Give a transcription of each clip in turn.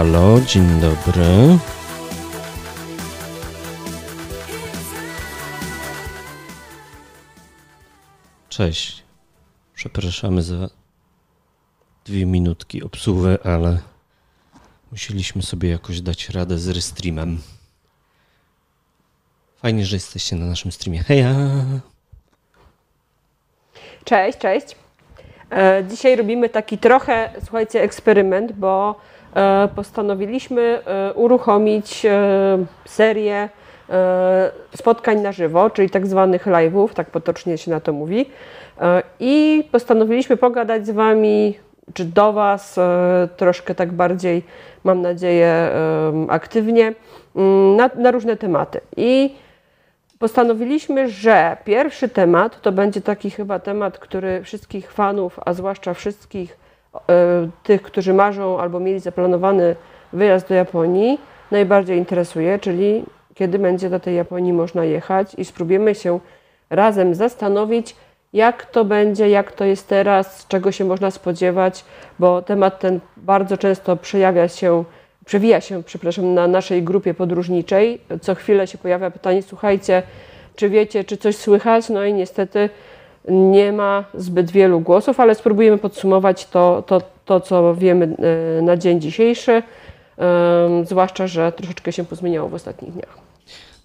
Halo, dzień dobry. Cześć. Przepraszamy za dwie minutki obsługi, ale musieliśmy sobie jakoś dać radę z restreamem. Fajnie, że jesteście na naszym streamie. Heja! Cześć, cześć. E, Dzisiaj robimy taki trochę, słuchajcie, eksperyment, bo postanowiliśmy e, uruchomić e, serię e, spotkań na żywo, czyli tak zwanych live'ów, tak potocznie się na to mówi. E, I postanowiliśmy pogadać z Wami, czy do Was, e, troszkę tak bardziej, mam nadzieję, e, aktywnie, mm, na, na różne tematy. I Postanowiliśmy, że pierwszy temat to będzie taki chyba temat, który wszystkich fanów, a zwłaszcza wszystkich e, tych, którzy marzą albo mieli zaplanowany wyjazd do Japonii, najbardziej interesuje, czyli kiedy będzie do tej Japonii można jechać i spróbujemy się razem zastanowić, jak to będzie, jak to jest teraz, czego się można spodziewać, bo temat ten bardzo często przejawia się, przewija się, przepraszam, na naszej grupie podróżniczej. Co chwilę się pojawia pytanie, słuchajcie, czy wiecie, czy coś słychać? No i niestety nie ma zbyt wielu głosów, ale spróbujemy podsumować to, to, to co wiemy e, na dzień dzisiejszy, zwłaszcza, że troszeczkę się pozmieniało w ostatnich dniach.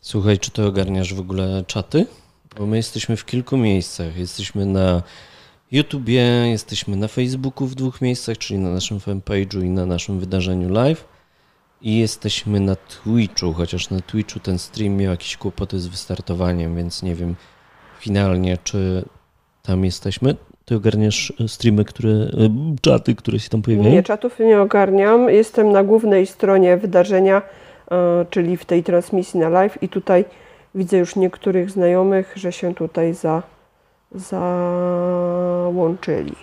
Słuchaj, czy ty ogarniasz w ogóle czaty? Bo my jesteśmy w kilku miejscach. Jesteśmy na YouTubie, jesteśmy na Facebooku w dwóch miejscach, czyli na naszym fanpage'u i na naszym wydarzeniu live. I jesteśmy na Twitchu, chociaż na Twitchu ten stream miał jakieś kłopoty z wystartowaniem, więc nie wiem finalnie, czy tam jesteśmy. Ty ogarniasz streamy, które, e, czaty, które się tam pojawiają? Nie, czatów nie ogarniam. Jestem na głównej stronie wydarzenia, e, czyli w tej transmisji na live i tutaj widzę już niektórych znajomych, że się tutaj za, załączyli.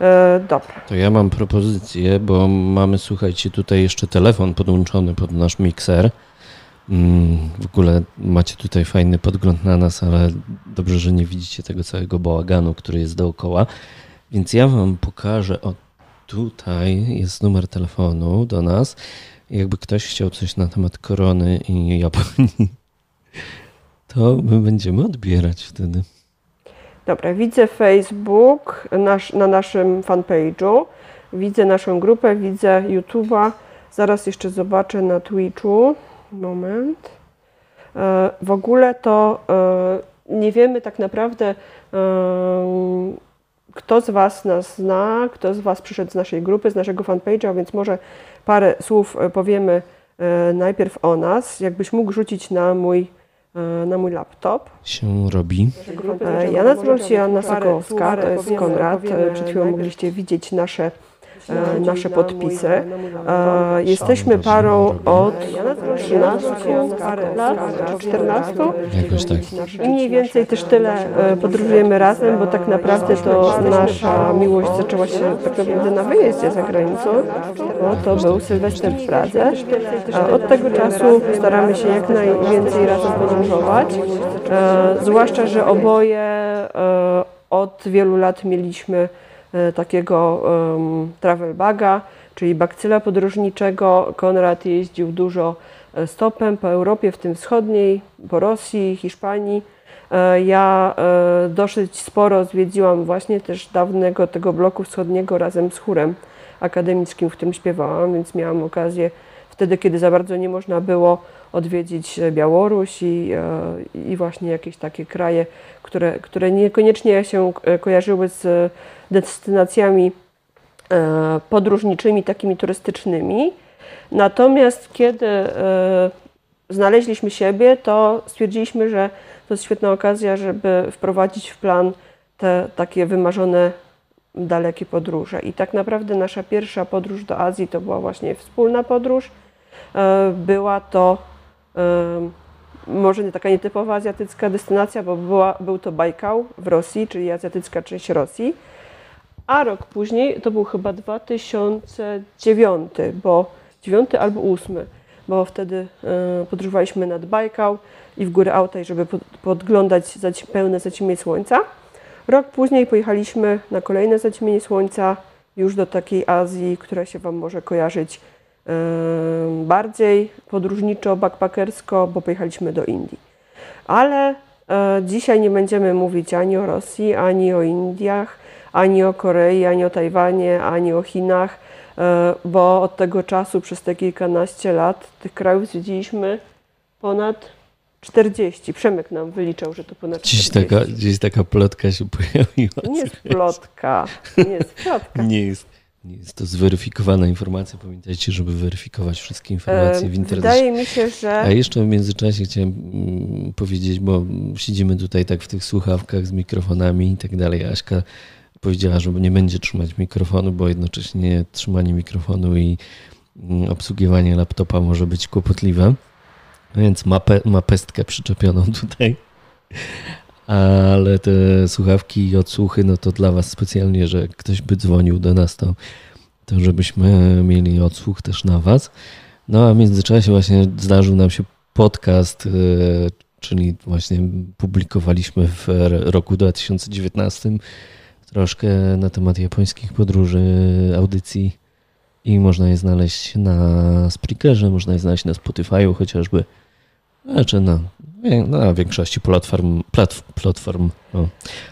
E, dobra. To ja mam propozycję, bo mamy, słuchajcie, tutaj jeszcze telefon podłączony pod nasz mikser. Mm, W ogóle macie tutaj fajny podgląd na nas, ale dobrze, że nie widzicie tego całego bałaganu, który jest dookoła. Więc ja wam pokażę, o tutaj jest numer telefonu do nas. Jakby ktoś chciał coś na temat korony i Japonii, to my będziemy odbierać wtedy. Dobra, widzę Facebook nasz, na naszym fanpage'u, widzę naszą grupę, widzę YouTube'a. Zaraz jeszcze zobaczę na Twitchu. Moment. E, W ogóle to e, nie wiemy tak naprawdę, e, kto z Was nas zna, kto z Was przyszedł z naszej grupy, z naszego fanpage'a, więc może parę słów powiemy najpierw o nas. Jakbyś mógł rzucić na mój, na mój laptop. Się robi. Ja nazywam się Joanna Sokołowska, to jest Konrad. Przed chwilą mogliście widzić nasze, nasze podpisy. E, Jesteśmy parą od 13 lat, czy 14 Jakoś tak. i mniej więcej też tyle e, podróżujemy razem, bo tak naprawdę to nasza miłość zaczęła się tak naprawdę na wyjeździe za granicą, bo to był Sylwester w Pradze. Od tego czasu staramy się jak najwięcej razem podróżować, e, zwłaszcza, że oboje e, od wielu lat mieliśmy e, takiego em, travel baga, czyli bakcyla podróżniczego. Konrad jeździł dużo e, stopem po Europie, w tym wschodniej, po Rosji, Hiszpanii. E, Ja e, dosyć sporo zwiedziłam właśnie też dawnego tego bloku wschodniego razem z chórem akademickim, w którym śpiewałam, więc miałam okazję wtedy, kiedy za bardzo nie można było odwiedzić e, Białoruś i, e, i właśnie jakieś takie kraje, które, które niekoniecznie się e, kojarzyły z destynacjami podróżniczymi, takimi turystycznymi. Natomiast kiedy znaleźliśmy siebie, to stwierdziliśmy, że to jest świetna okazja, żeby wprowadzić w plan te takie wymarzone dalekie podróże. I tak naprawdę nasza pierwsza podróż do Azji to była właśnie wspólna podróż. Była to może nie taka nietypowa azjatycka destynacja, bo była, był to Bajkał w Rosji, czyli azjatycka część Rosji. A rok później to był chyba 2009, bo 9 albo 8, bo wtedy e, podróżowaliśmy nad Bajkał i w góry Altaj, żeby pod, podglądać pełne zaćmienie słońca. Rok później pojechaliśmy na kolejne zaćmienie słońca już do takiej Azji, która się Wam może kojarzyć bardziej podróżniczo, backpackersko, bo pojechaliśmy do Indii. Ale dzisiaj nie będziemy mówić ani o Rosji, ani o Indiach, ani o Korei, ani o Tajwanie, ani o Chinach, bo od tego czasu przez te kilkanaście lat tych krajów zwiedziliśmy ponad 40. Przemek nam wyliczał, że to ponad Dziś Taka, gdzieś taka plotka się pojawiła. Nie jest plotka. Nie jest plotka. nie jest. Jest to zweryfikowana informacja. Pamiętajcie, żeby weryfikować wszystkie informacje w internecie. Wydaje mi się, że. A jeszcze w międzyczasie chciałem mm, powiedzieć, bo siedzimy tutaj tak w tych słuchawkach z mikrofonami i tak dalej. Aśka powiedziała, że nie będzie trzymać mikrofonu, bo jednocześnie trzymanie mikrofonu i mm, obsługiwanie laptopa może być kłopotliwe. Więc ma, pe, ma pestkę przyczepioną tutaj. Ale te słuchawki i odsłuchy, no to dla Was specjalnie, że ktoś by dzwonił do nas, to, to żebyśmy mieli odsłuch też na Was. No a w międzyczasie właśnie zdarzył nam się podcast, e, czyli właśnie publikowaliśmy w roku 2019 troszkę na temat japońskich podróży, audycji i można je znaleźć na Spreakerze, można je znaleźć na Spotify'u chociażby. Znaczy na, na większości platform, platform, no,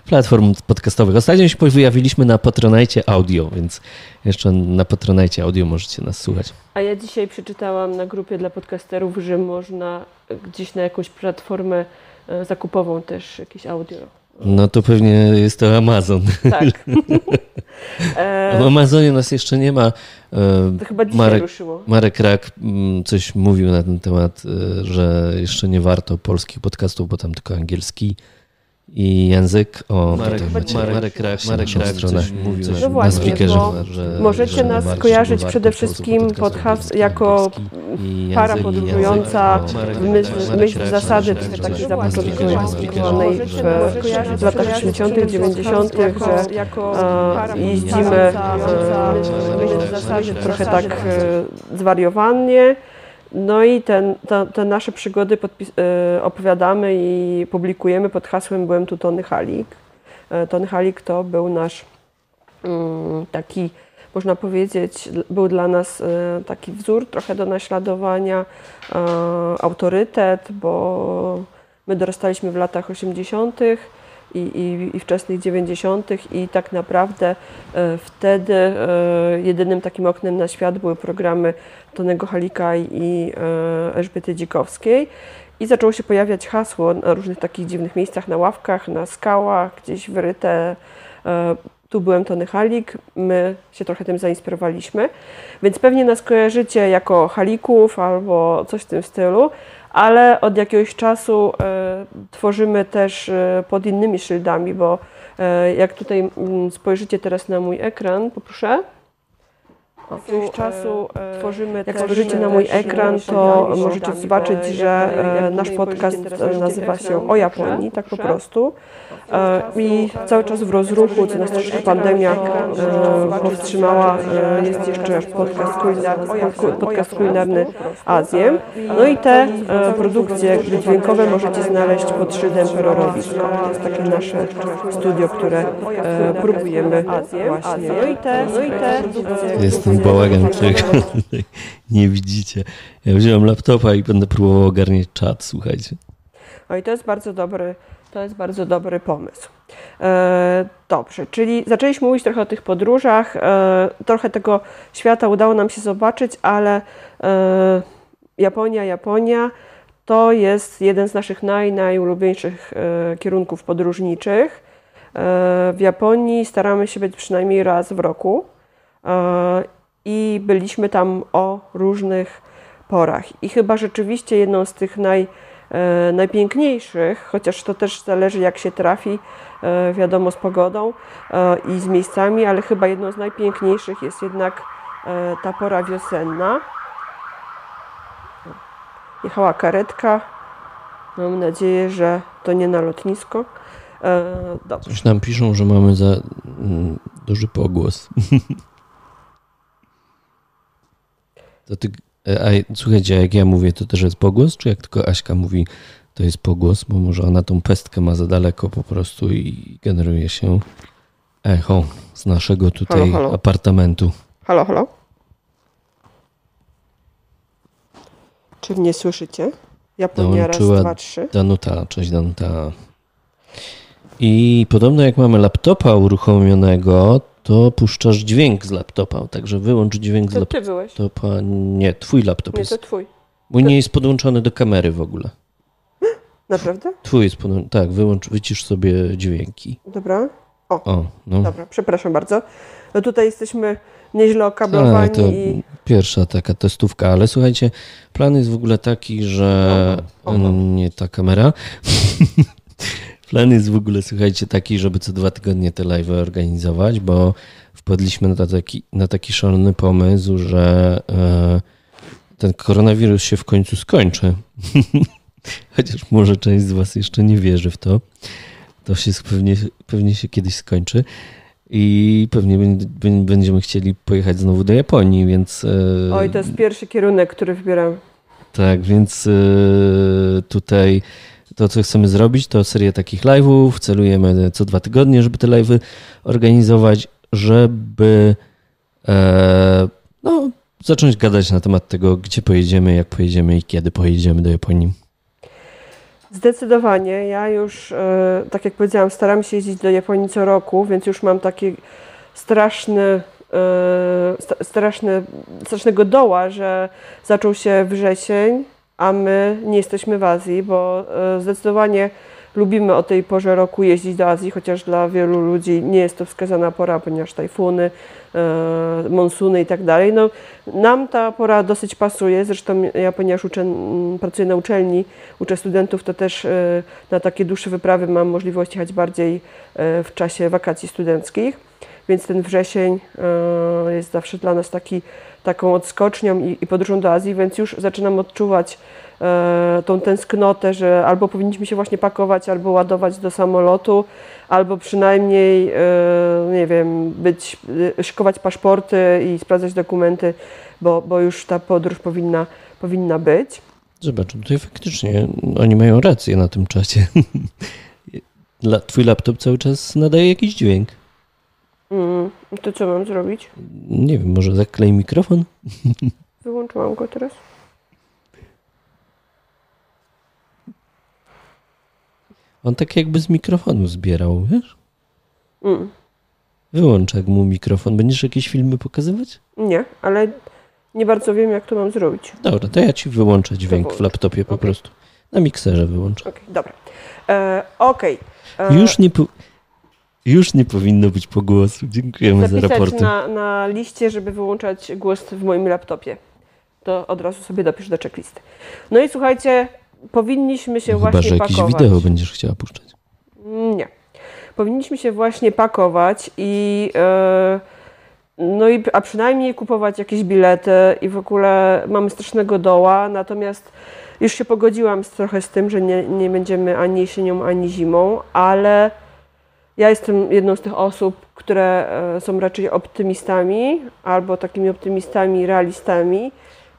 platform podcastowych. Ostatnio się wyjawiliśmy na Patronite Audio, więc jeszcze na Patronite Audio możecie nas słuchać. A ja dzisiaj przeczytałam na grupie dla podcasterów, że można gdzieś na jakąś platformę e, zakupową też jakieś audio no to pewnie jest to Amazon. Tak. w Amazonie nas jeszcze nie ma. E, to chyba dzisiaj Marek, ruszyło. Marek Rak mm, coś mówił na ten temat, e, że jeszcze nie warto polskich podcastów, bo tam tylko angielski i język. O, Marek, macie, Marek, Marek Rach, Marek Rach stronę mówił coś no właśnie, speakerze, że, możecie że nas kojarzyć przede wszystkim pod has, jako para podróżująca w myśl, myśl zasady takiej zapoczątkowanej w, latach 80., 90., że e, jeździmy e, trochę tak e, zwariowanie no i ten, te, te nasze przygody podpis, e, opowiadamy i publikujemy pod hasłem Byłem tu Tony Halik. E, Tony Halik to był nasz mm, taki, można powiedzieć, był dla nas e, taki wzór trochę do naśladowania, autorytet, bo my dorastaliśmy w latach 80. I, i, i, wczesnych 90. i tak naprawdę e, wtedy e, jedynym takim oknem na świat były programy Tonego Halika i e, Elżbiety Dzikowskiej. I zaczęło się pojawiać hasło na różnych takich dziwnych miejscach, na ławkach, na skałach, gdzieś wyryte. Tu byłem Tony Halik, my się trochę tym zainspirowaliśmy, więc pewnie nas kojarzycie jako Halików albo coś w tym stylu, ale od jakiegoś czasu e, tworzymy też e, pod innymi szyldami, bo e, jak tutaj mm, spojrzycie teraz na mój ekran, poproszę jakiegoś czasu e, tworzymy Jak spojrzycie na mój ekran, to możecie zobaczyć, że e, nasz podcast nazywa się O Japonii, tak po prostu. E, I cały czas w rozruchu, co nas troszkę pandemia powstrzymała, jest jeszcze podcast kulinarny, podcast kulinarny Azję. No i te produkcje dźwiękowe możecie znaleźć pod szyldem Perorowisko. To jest takie nasze studio, które próbujemy właśnie. No i te, no i te produkcje bałagan, którego nie widzicie. Ja wziąłem laptopa i będę próbował ogarniać czat, słuchajcie. No i to jest bardzo dobry, to jest bardzo dobry pomysł. E, dobrze, czyli zaczęliśmy mówić trochę o tych podróżach. E, trochę tego świata udało nam się zobaczyć, ale e, Japonia, Japonia to jest jeden z naszych naj, najulubieńszych e, kierunków podróżniczych. E, w Japonii staramy się być przynajmniej raz w roku. I byliśmy tam o różnych porach. I chyba rzeczywiście jedną z tych naj, e, najpiękniejszych, chociaż to też zależy jak się trafi, e, wiadomo, z pogodą e, i z miejscami, ale chyba jedną z najpiękniejszych jest jednak e, ta pora wiosenna. Jechała karetka. Mam nadzieję, że to nie na lotnisko. E, dobrze. Coś nam piszą, że mamy za mm, duży pogłos. To ty, e, a, słuchajcie, jak ja mówię, to też jest pogłos, czy jak tylko Aśka mówi, to jest pogłos, bo może ona tą pestkę ma za daleko po prostu i generuje się echo z naszego tutaj halo, halo. apartamentu. Halo, halo. Pewnie słyszycie. Japonia raz, dwa, trzy. Danuta, cześć Danuta. I podobno jak mamy laptopa uruchomionego, to puszczasz dźwięk z laptopa, także wyłącz dźwięk z To ty byłeś. laptopa. Nie, twój laptop Nie, jest. to twój. Mój nie jest podłączony do kamery w ogóle. Naprawdę? Twój jest podłączony. Tak, wyłącz, wycisz sobie dźwięki. Dobra. O, no. Dobra, przepraszam bardzo. No tutaj jesteśmy nieźle A, okablowani to i pierwsza taka testówka, ale słuchajcie, plan jest w ogóle taki, że Oho, oho. nie ta kamera. plan jest w ogóle, słuchajcie, taki, żeby co dwa tygodnie te live organizować, bo wpadliśmy na taki, na taki szalony pomysł, że e, ten koronawirus się w końcu skończy. Chociaż może część z Was jeszcze nie wierzy w to. To się pewnie, pewnie się kiedyś skończy. I pewnie będ- będ- będziemy chcieli pojechać znowu do Japonii, więc. e, oj, to jest pierwszy kierunek, który wybieram. Tak, więc e, tutaj to, co chcemy zrobić, to serię takich live'ów. Celujemy co dwa tygodnie, żeby te live'y organizować, żeby e, no, zacząć gadać na temat tego, gdzie pojedziemy, jak pojedziemy i kiedy pojedziemy do Japonii. Zdecydowanie. Ja już, e, tak jak powiedziałam, staram się jeździć do Japonii co roku, więc już mam taki straszny, e, straszny, strasznego doła, że zaczął się wrzesień, a my nie jesteśmy w Azji, bo e, zdecydowanie lubimy o tej porze roku jeździć do Azji, chociaż dla wielu ludzi nie jest to wskazana pora, ponieważ tajfuny, e, monsuny i tak dalej. No, nam ta pora dosyć pasuje, zresztą ja, ponieważ uczę, pracuję na uczelni, uczę studentów, to też e, na takie dłuższe wyprawy mam możliwość jechać bardziej w czasie wakacji studenckich, więc ten wrzesień jest zawsze dla nas taki, taką odskocznią i, i podróżą do Azji, więc już zaczynam odczuwać e, tą tęsknotę, że albo powinniśmy się właśnie pakować, albo ładować do samolotu, albo przynajmniej, e, nie wiem, być, e, szykować paszporty i sprawdzać dokumenty, bo, bo już ta podróż powinna, powinna być. Zobacz, tutaj faktycznie oni mają rację na tym czasie. Twój laptop cały czas nadaje jakiś dźwięk. Mm, to co mam zrobić? Nie wiem, może zaklej mikrofon? Wyłączyłam go teraz. On tak jakby z mikrofonu zbierał, wiesz? Mm, Wyłącz jak mu mikrofon. Będziesz jakieś filmy pokazywać? nie, ale nie bardzo wiem, jak to mam zrobić. Dobra, to ja ci wyłączę dźwięk w laptopie po Okej. prostu. Na mikserze wyłączę. Okej, dobra. E, Okej. E, Już nie. Już nie powinno być pogłosu. Dziękujemy za zapisać raporty. na, na liście, żeby wyłączać głos w moim laptopie. To od razu sobie dopisz do checklisty. No i słuchajcie, powinniśmy się Chyba, właśnie że jakieś pakować. wideo będziesz chciała puszczać. Nie. Powinniśmy się właśnie pakować i e, no i a przynajmniej kupować jakieś bilety i w ogóle mamy strasznego doła, natomiast już się pogodziłam z, trochę z tym, że nie, nie będziemy ani jesienią, ani zimą, ale ja jestem jedną z tych osób, które e, są raczej optymistami albo takimi optymistami, realistami.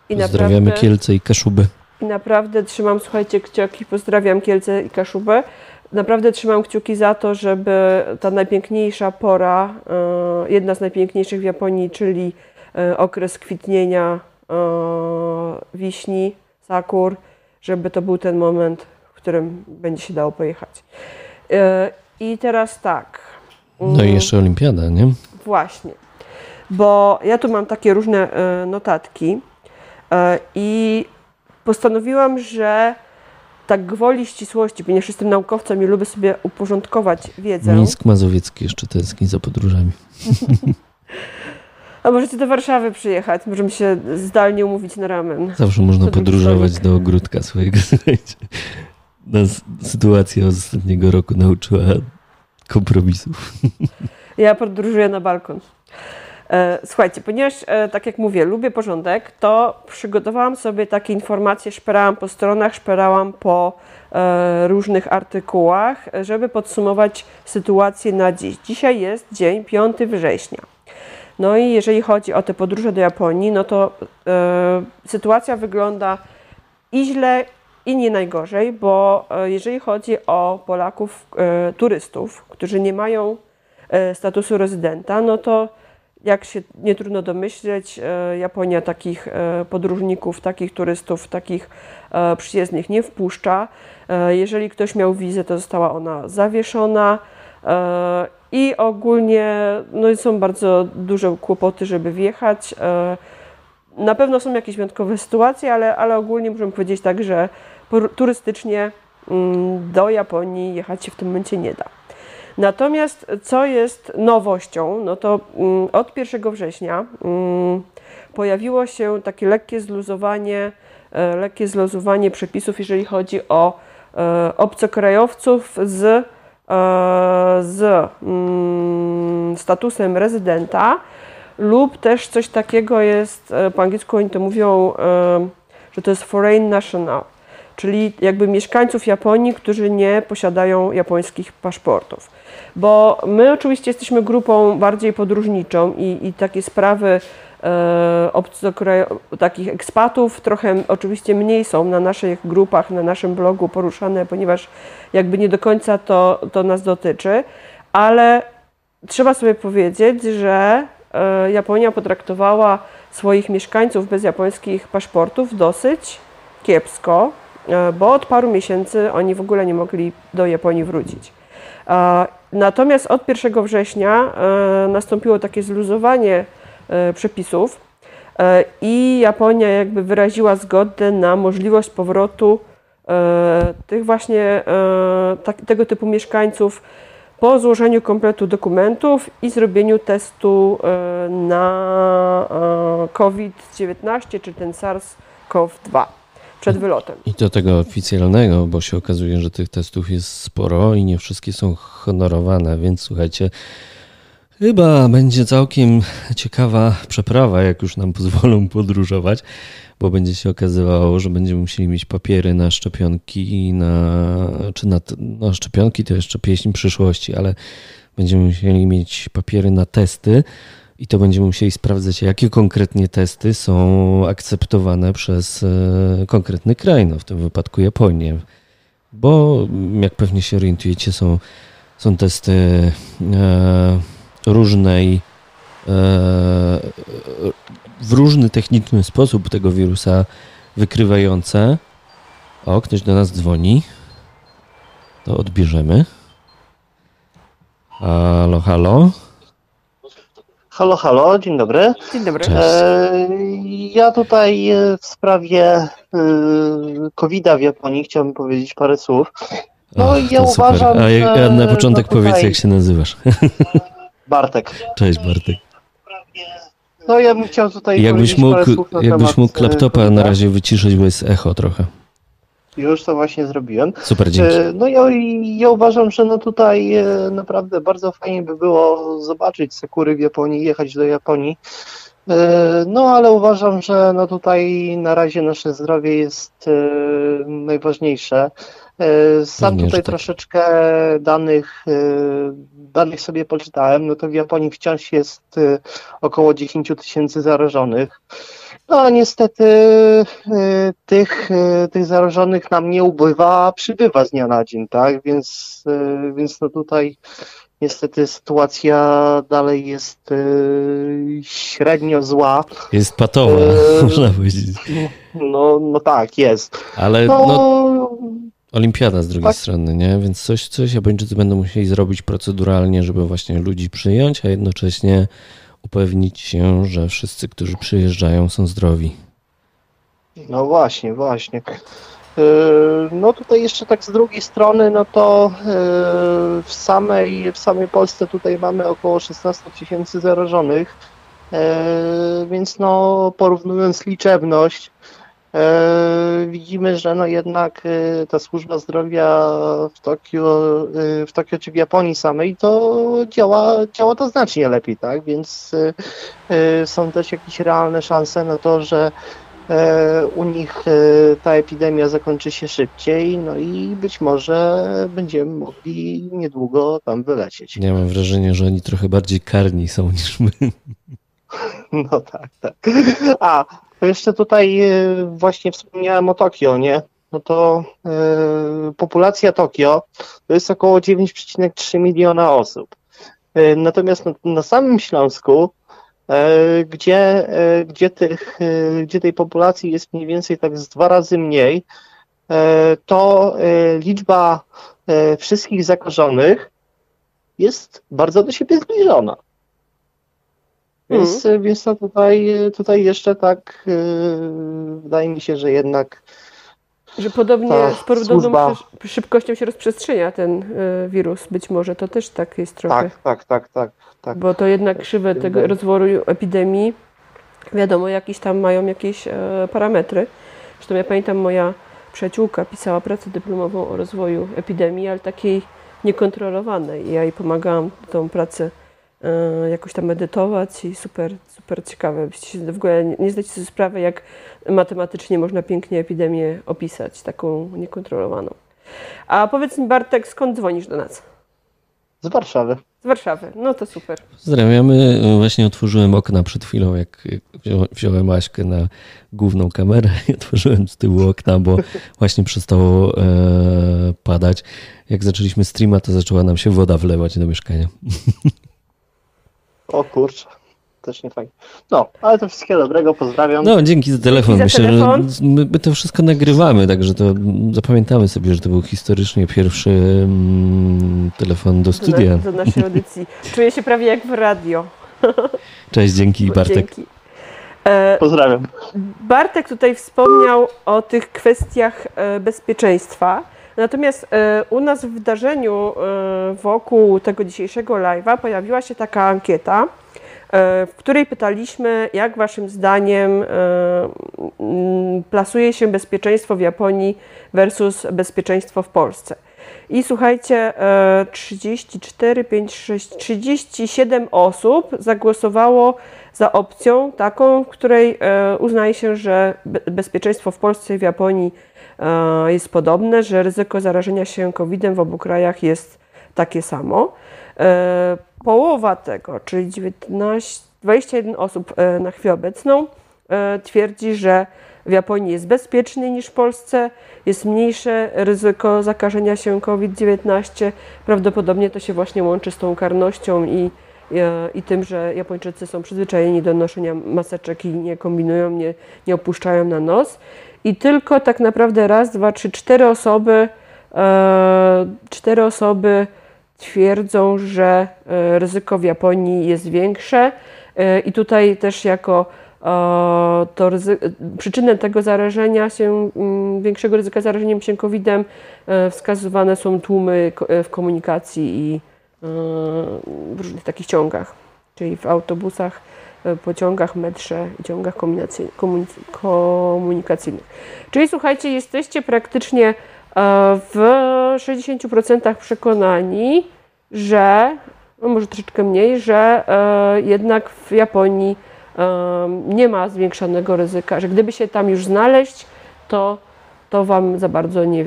I Pozdrawiamy naprawdę, Kielce i Kaszuby. i naprawdę trzymam, słuchajcie, kciuki, pozdrawiam Kielce i Kaszubę. Naprawdę trzymam kciuki za to, żeby ta najpiękniejsza pora, e, jedna z najpiękniejszych w Japonii, czyli e, okres kwitnienia wiśni, sakur, żeby to był ten moment, w którym będzie się dało pojechać. I teraz tak. No i jeszcze Olimpiada, nie? Właśnie, bo ja tu mam takie różne e, notatki e, i postanowiłam, że tak gwoli ścisłości, ponieważ jestem naukowcem i lubię sobie uporządkować wiedzę. Mińsk Mazowiecki jeszcze tęskni za podróżami. A możecie do Warszawy przyjechać, możemy się zdalnie umówić na ramen. Zawsze można podróżować do ogródka swojego, słuchajcie. Nas sytuacja z ostatniego roku nauczyła kompromisów. Ja podróżuję na balkon. E, Słuchajcie, ponieważ, e, tak jak mówię, lubię porządek, to przygotowałam sobie takie informacje, szperałam po stronach, szperałam po e, różnych artykułach, żeby podsumować sytuację na dziś. Dzisiaj jest dzień 5 września. No i jeżeli chodzi o te podróże do Japonii, no to sytuacja wygląda i źle, i nie najgorzej, bo e, jeżeli chodzi o Polaków, e, turystów, którzy nie mają e, statusu rezydenta, no to jak się nie trudno domyśleć, Japonia takich podróżników, takich turystów, takich przyjezdnych nie wpuszcza. Jeżeli ktoś miał wizę, to została ona zawieszona i ogólnie no, są bardzo duże kłopoty, żeby wjechać. Na pewno są jakieś wyjątkowe sytuacje, ale, ale ogólnie możemy powiedzieć tak, że turystycznie mm, do Japonii jechać się w tym momencie nie da. Natomiast co jest nowością, no to mm, od 1 września mm, pojawiło się takie lekkie zluzowanie, e, lekkie zluzowanie przepisów, jeżeli chodzi o e, obcokrajowców z, e, z statusem rezydenta lub też coś takiego jest, po angielsku oni to mówią, że to jest foreign national, czyli jakby mieszkańców Japonii, którzy nie posiadają japońskich paszportów. Bo my oczywiście jesteśmy grupą bardziej podróżniczą i, i takie sprawy e, takich ekspatów trochę oczywiście mniej są na naszych grupach, na naszym blogu poruszane, ponieważ jakby nie do końca to, to nas dotyczy, ale trzeba sobie powiedzieć, że e, Japonia potraktowała swoich mieszkańców bez japońskich paszportów dosyć kiepsko, bo od paru miesięcy oni w ogóle nie mogli do Japonii wrócić. Natomiast od 1 września e, nastąpiło takie zluzowanie e, przepisów e, i Japonia jakby wyraziła zgodę na możliwość powrotu tych właśnie tego typu mieszkańców po złożeniu kompletu dokumentów i zrobieniu testu na COVID-19 czy ten SARS-CoV-2 przed wylotem. I do tego oficjalnego, bo się okazuje, że tych testów jest sporo i nie wszystkie są honorowane, więc słuchajcie, chyba będzie całkiem ciekawa przeprawa, jak już nam pozwolą podróżować, bo będzie się okazywało, że będziemy musieli mieć papiery na szczepionki, na, czy na, na szczepionki to jeszcze pieśń przyszłości, ale będziemy musieli mieć papiery na testy i to będziemy musieli sprawdzać, jakie konkretnie testy są akceptowane przez e, konkretny kraj, no w tym wypadku Japonię. Bo jak pewnie się orientujecie, są, są testy e, różnej, e, w różny techniczny sposób tego wirusa wykrywające. O, ktoś do nas dzwoni. To odbierzemy. Halo, halo. Halo, halo, dzień dobry. Dzień dobry. E, ja tutaj e, w sprawie e, COVID-a w Japonii chciałbym powiedzieć parę słów. No i ja uważam. A ja, na początek no powiedz, jak się nazywasz. Bartek. Cześć, Bartek. No ja bym chciał tutaj. Jakbyś mógł, jakbyś mógł laptopa na razie wyciszyć, bo jest echo trochę. Już to właśnie zrobiłem. Super, dzięki. E, no ja, ja uważam, że no tutaj e, naprawdę bardzo fajnie by było zobaczyć Sekury w Japonii, jechać do Japonii. E, no ale uważam, że no tutaj na razie nasze zdrowie jest najważniejsze. Sam tutaj tak. troszeczkę danych, danych sobie poczytałem, no to w Japonii wciąż jest około 10 tysięcy zarażonych. No niestety y, tych, y, tych zarażonych nam nie ubywa, a przybywa z dnia na dzień, tak? Więc, y, więc no tutaj niestety sytuacja dalej jest średnio zła. Jest patowa, można powiedzieć. No, no tak, jest. Ale no, no, olimpiada z drugiej tak. strony, nie? Więc coś, coś Japończycy będą musieli zrobić proceduralnie, żeby właśnie ludzi przyjąć, a jednocześnie upewnić się, że wszyscy, którzy przyjeżdżają, są zdrowi. No właśnie, właśnie. E, no tutaj jeszcze tak z drugiej strony, no to e, w samej, w samej Polsce tutaj mamy około 16 tysięcy zarażonych, e, więc no porównując liczebność, widzimy, że no jednak e, ta służba zdrowia w Tokio, e, w Tokio czy w Japonii samej to działa, działa to znacznie lepiej, tak? Więc są też jakieś realne szanse na to, że u nich ta epidemia zakończy się szybciej, no i być może będziemy mogli niedługo tam wylecieć. Ja mam wrażenie, że oni trochę bardziej karni są niż my. No tak, tak. A, jeszcze tutaj e, właśnie wspomniałem o Tokio, nie? No to e, populacja Tokio to jest około 9,3 miliona osób. E, natomiast na, na samym Śląsku e, gdzie, e, gdzie, tych, gdzie tej populacji jest mniej więcej tak z dwa razy mniej, to liczba wszystkich zakażonych jest bardzo do siebie zbliżona. Więc, mm. więc no tutaj, tutaj jeszcze tak wydaje mi się, że jednak że podobnie z podobną służba... szybkością się rozprzestrzenia ten wirus. Być może to też tak jest trochę. Tak, tak, tak, tak. tak. Bo to jednak krzywe tego rozwoju epidemii, wiadomo, jakieś tam mają jakieś e, parametry. Zresztą ja pamiętam, moja przyjaciółka pisała pracę dyplomową o rozwoju epidemii, ale takiej niekontrolowanej. Ja jej pomagałam tą pracę E, jakoś tam medytować i super, super ciekawe. W ogóle nie zdać sobie sprawy, jak matematycznie można pięknie epidemię opisać, taką niekontrolowaną. A powiedz mi Bartek, skąd dzwonisz do nas? Z Warszawy. Z Warszawy, no to super. Pozdrawiamy. Właśnie otworzyłem okna przed chwilą, jak wziąłem Aśkę na główną kamerę i otworzyłem z tyłu okna, bo właśnie przestało e, padać. Jak zaczęliśmy streama, to zaczęła nam się woda wlewać do mieszkania. O kurczę, też nie fajnie. No, ale to wszystkiego dobrego, pozdrawiam. No, dzięki za telefon. Dzięki Myślę, telefon. że my, my, to wszystko nagrywamy, także to zapamiętamy sobie, że to był historycznie pierwszy mm, telefon do studia. Do, do naszej audycji. Czuję się prawie jak w radio. Cześć, dzięki Bartek. Dzięki. E, pozdrawiam. Bartek tutaj wspomniał o tych kwestiach e, bezpieczeństwa. Natomiast e, u nas w wydarzeniu e, wokół tego dzisiejszego live'a pojawiła się taka ankieta, e, w której pytaliśmy, jak Waszym zdaniem plasuje się bezpieczeństwo w Japonii versus bezpieczeństwo w Polsce. I słuchajcie, 34, 5, 6, 37 osób zagłosowało za opcją taką, w której uznaje się, że bezpieczeństwo w Polsce i w Japonii jest podobne, że ryzyko zarażenia się COVID-em w obu krajach jest takie samo. E, połowa tego, czyli 19, 21 osób e, na chwilę obecną, twierdzi, że w Japonii jest bezpieczniej niż w Polsce, jest mniejsze ryzyko zakażenia się COVID-19. Prawdopodobnie to się właśnie łączy z tą karnością i, i tym, że Japończycy są przyzwyczajeni do noszenia maseczek i nie kombinują, nie, nie opuszczają na nos i tylko tak naprawdę raz, dwa, trzy, cztery osoby, e, cztery osoby twierdzą, że e, ryzyko w Japonii jest większe. E, i tutaj też jako to przyczynę tego zarażenia się, mm, większego ryzyka zarażeniem się COVID-em wskazywane są tłumy w komunikacji i w różnych takich ciągach, czyli w autobusach. E, pociągach, metrze i ciągach komunikacyjnych. Czyli słuchajcie, jesteście praktycznie e, w 60% przekonani, że, no może troszeczkę mniej, że e, jednak w Japonii nie ma zwiększonego ryzyka, że gdyby się tam już znaleźć, to, to Wam za bardzo nie,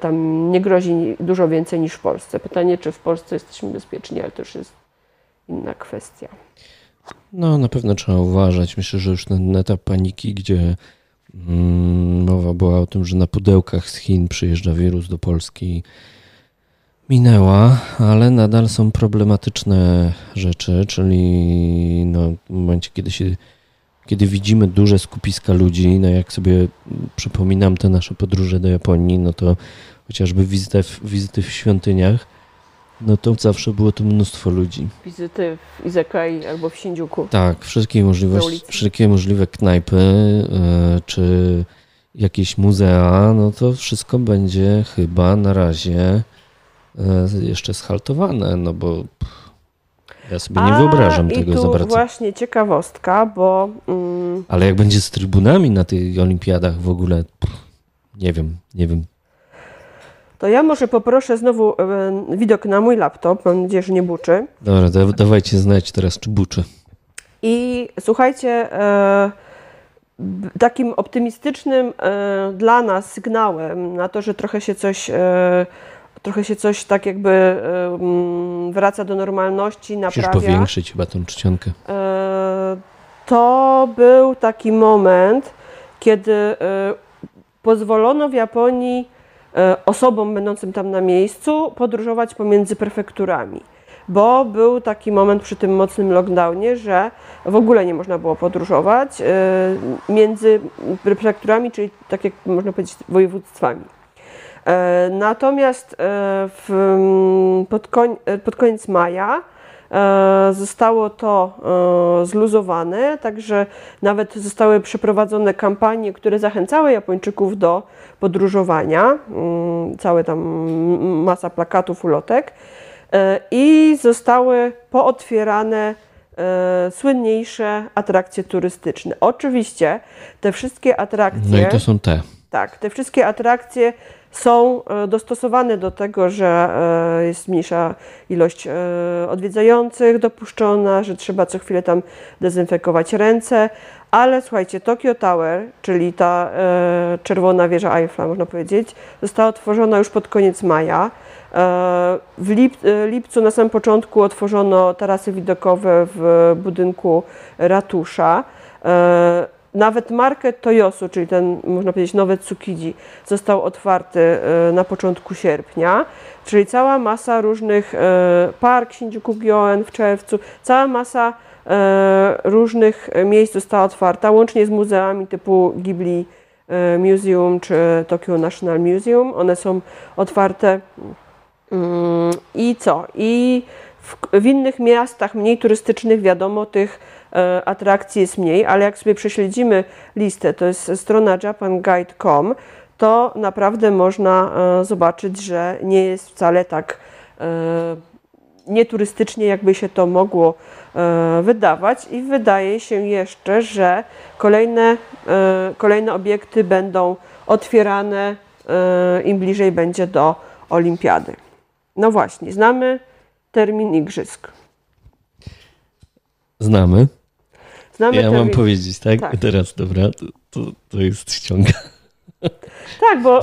tam nie grozi dużo więcej niż w Polsce. Pytanie, czy w Polsce jesteśmy bezpieczni, ale to już jest inna kwestia. No, na pewno trzeba uważać. Myślę, że już ten etap paniki, gdzie mm, mowa była o tym, że na pudełkach z Chin przyjeżdża wirus do Polski, minęła, ale nadal są problematyczne rzeczy, czyli no, w momencie, kiedy się kiedy widzimy duże skupiska ludzi, no jak sobie przypominam te nasze podróże do Japonii, no to chociażby w, wizyty w świątyniach, no to zawsze było tu mnóstwo ludzi. Wizyty w Izekai albo w Shinjuku. Tak, wszystkie, możliwości, wszystkie możliwe knajpy yy, czy jakieś muzea, no to wszystko będzie chyba na razie yy, jeszcze schaltowane, no bo ja sobie nie A, wyobrażam tego za bardzo. właśnie ciekawostka, bo... Mm... Ale jak będzie z trybunami na tych olimpiadach w ogóle, pff, nie wiem, nie wiem, to ja może poproszę znowu e, widok na mój laptop. Mam nadzieję, że nie buczy. Dobra, da, dawajcie znać teraz, czy buczy. I słuchajcie, e, takim optymistycznym e, dla nas sygnałem na to, że trochę się coś, trochę się coś tak jakby wraca do normalności, naprawia. Musisz powiększyć chyba tą czcionkę. To był taki moment, kiedy pozwolono w Japonii osobom będącym tam na miejscu podróżować pomiędzy prefekturami. bo był taki moment przy tym mocnym lockdownie, że w ogóle nie można było podróżować e, między prefekturami, czyli tak jak można powiedzieć województwami. E, natomiast e, w, pod, koń, pod koniec maja zostało to zluzowane, także nawet zostały przeprowadzone kampanie, które zachęcały Japończyków do podróżowania, mm, całe tam masa plakatów, ulotek. E, i zostały pootwierane e, słynniejsze atrakcje turystyczne. Oczywiście te wszystkie atrakcje. No i to są te. Tak, te wszystkie atrakcje są e, dostosowane do tego, że jest mniejsza ilość odwiedzających dopuszczona, że trzeba co chwilę tam dezynfekować ręce, ale słuchajcie, Tokyo Tower, czyli ta czerwona wieża Eiffla, można powiedzieć, została otworzona już pod koniec maja. E, w e, lipcu na samym początku otworzono tarasy widokowe w budynku ratusza. E, nawet market Toyosu, czyli ten, można powiedzieć, nowy Tsukiji, został otwarty na początku sierpnia, czyli cała masa różnych, park Shinjuku-gyoen w czerwcu, cała masa różnych miejsc została otwarta, łącznie z muzeami typu Ghibli Museum czy Tokyo National Museum. One są otwarte Mm, I co? I w, w, innych miastach mniej turystycznych, wiadomo, tych e, atrakcji jest mniej, ale jak sobie prześledzimy listę, to jest strona japanguide.com, to naprawdę można e, zobaczyć, że nie jest wcale tak e, nieturystycznie, jakby się to mogło e, wydawać. I wydaje się jeszcze, że kolejne, e, kolejne obiekty będą otwierane e, im bliżej będzie do olimpiady. No właśnie, znamy termin igrzysk. Znamy. Znamy ja mam powiedzieć, tak? tak? Teraz, dobra, to, to, to jest ściąga. Tak, bo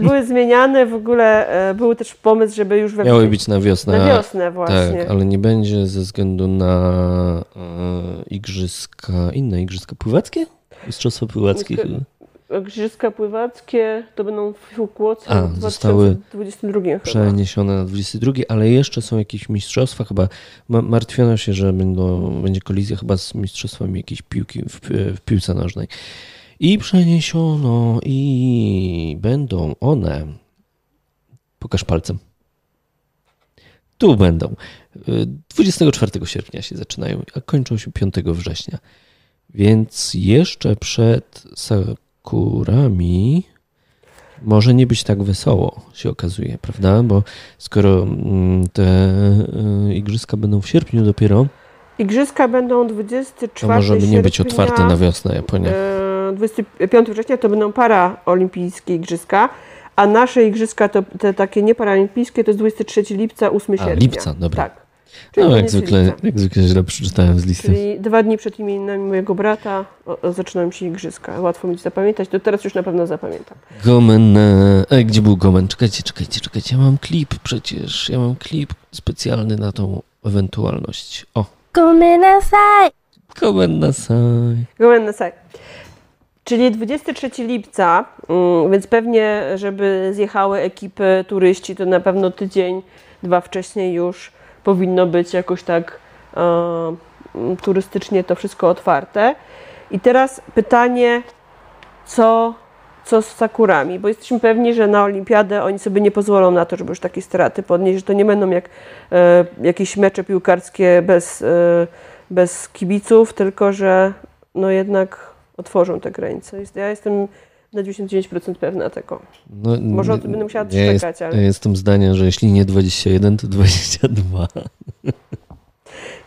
były zmieniane w ogóle, e, był też pomysł, żeby już we Miały być na wiosnę. Na wiosnę właśnie. Tak, ale nie będzie ze względu na e, igrzyska, inne igrzyska pływackie? Mistrzostwo pływackie chyba. Igrzyska pływackie to będą w A, w zostały przeniesione na 22, ale jeszcze są jakieś mistrzostwa, chyba martwiono się, że będą, będzie kolizja chyba z mistrzostwami jakiejś piłki w, w piłce nożnej. I przeniesiono i będą one, pokaż palcem, tu będą. 24 sierpnia się zaczynają, a kończą się 5 września. Więc jeszcze przed kurami może nie być tak wesoło, się okazuje, prawda? Bo skoro mm, te e, igrzyska będą w sierpniu dopiero. Igrzyska będą 24 To może by nie być otwarte na wiosnę Japonia. 25 e, września to będą paraolimpijskie igrzyska, a nasze igrzyska to te takie nieparalimpijskie to jest 23 lipca, 8 sierpnia. A, lipca, dobra. Tak. Czyli no, jak zwykle, jak zwykle źle przeczytałem z listy. Czyli dwa dni przed imieninami mojego brata o, zaczynają się igrzyska. Łatwo mi zapamiętać, to teraz już na pewno zapamiętam. Gomen, e, gdzie był Gomen? Czekajcie, czekajcie, czekajcie, ja mam klip przecież, ja mam klip specjalny na tą ewentualność. O. Gomen nasai. Gomen nasai. Gomen nasai. Czyli 23 lipca, mm, więc pewnie, żeby zjechały ekipy turyści, to na pewno tydzień, dwa wcześniej już powinno być jakoś tak e, turystycznie to wszystko otwarte. I teraz pytanie, co, co z sakurami? Bo jesteśmy pewni, że na olimpiadę oni sobie nie pozwolą na to, żeby już takie straty podnieść, że to nie będą jak e, jakieś mecze piłkarskie bez, e, bez kibiców, tylko że no jednak otworzą te granice. Ja jestem na 99% pewna tego. No, Może o tym będę musiała ja czekać, jest, ale... Ja jestem zdania, że jeśli nie 21, to 22.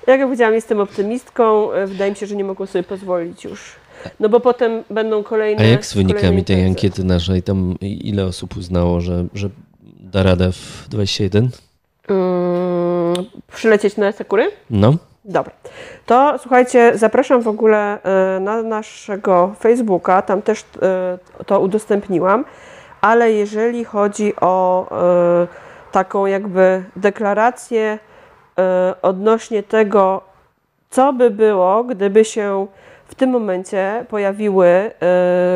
Jak ja powiedziałam, jestem optymistką. Wydaje mi się, że nie mogą sobie pozwolić już. No bo potem będą kolejne. A jak z wynikami tej ankiety naszej? Tam ile osób uznało, że, że da radę w 21? Hmm, przylecieć na Sakury? No. Dobra. To słuchajcie, zapraszam w ogóle e, na naszego Facebooka, tam też e, to udostępniłam, ale jeżeli chodzi o e, taką jakby deklarację odnośnie tego, co by było, gdyby się w tym momencie pojawiły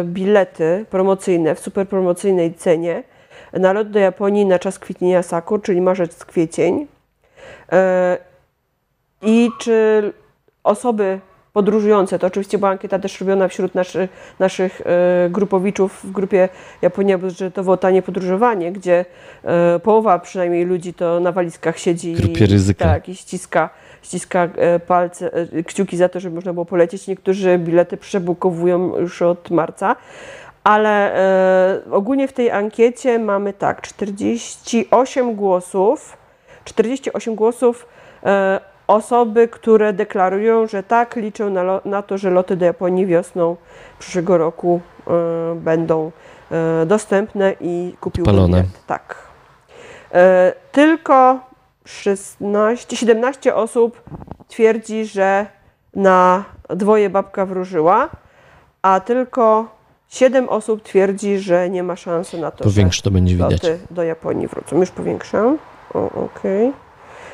bilety promocyjne w super promocyjnej cenie na lot do Japonii na czas kwitnienia Sakur, czyli marzec-kwiecień I czy osoby podróżujące. To oczywiście była ankieta też robiona wśród naszy, naszych e, grupowiczów w grupie Japonia budżetowo tanie podróżowanie, gdzie e, połowa przynajmniej ludzi to na walizkach siedzi ryzyka. Tak, i ściska, ściska e, palce, kciuki za to, żeby można było polecieć. Niektórzy bilety przebukowują już od marca. Ale ogólnie w tej ankiecie mamy tak, 48 głosów, 48 głosów osoby, które deklarują, że tak, liczą na, na to, że loty do Japonii wiosną przyszłego roku y, będą y, dostępne i kupiły bilet. Tak. Y, tylko 16, 17 osób twierdzi, że na dwoje babka wróżyła, a tylko 7 osób twierdzi, że nie ma szansy na to, Powiększ, że to będzie widać. do Japonii wrócą. Już powiększam. Okej. Okay.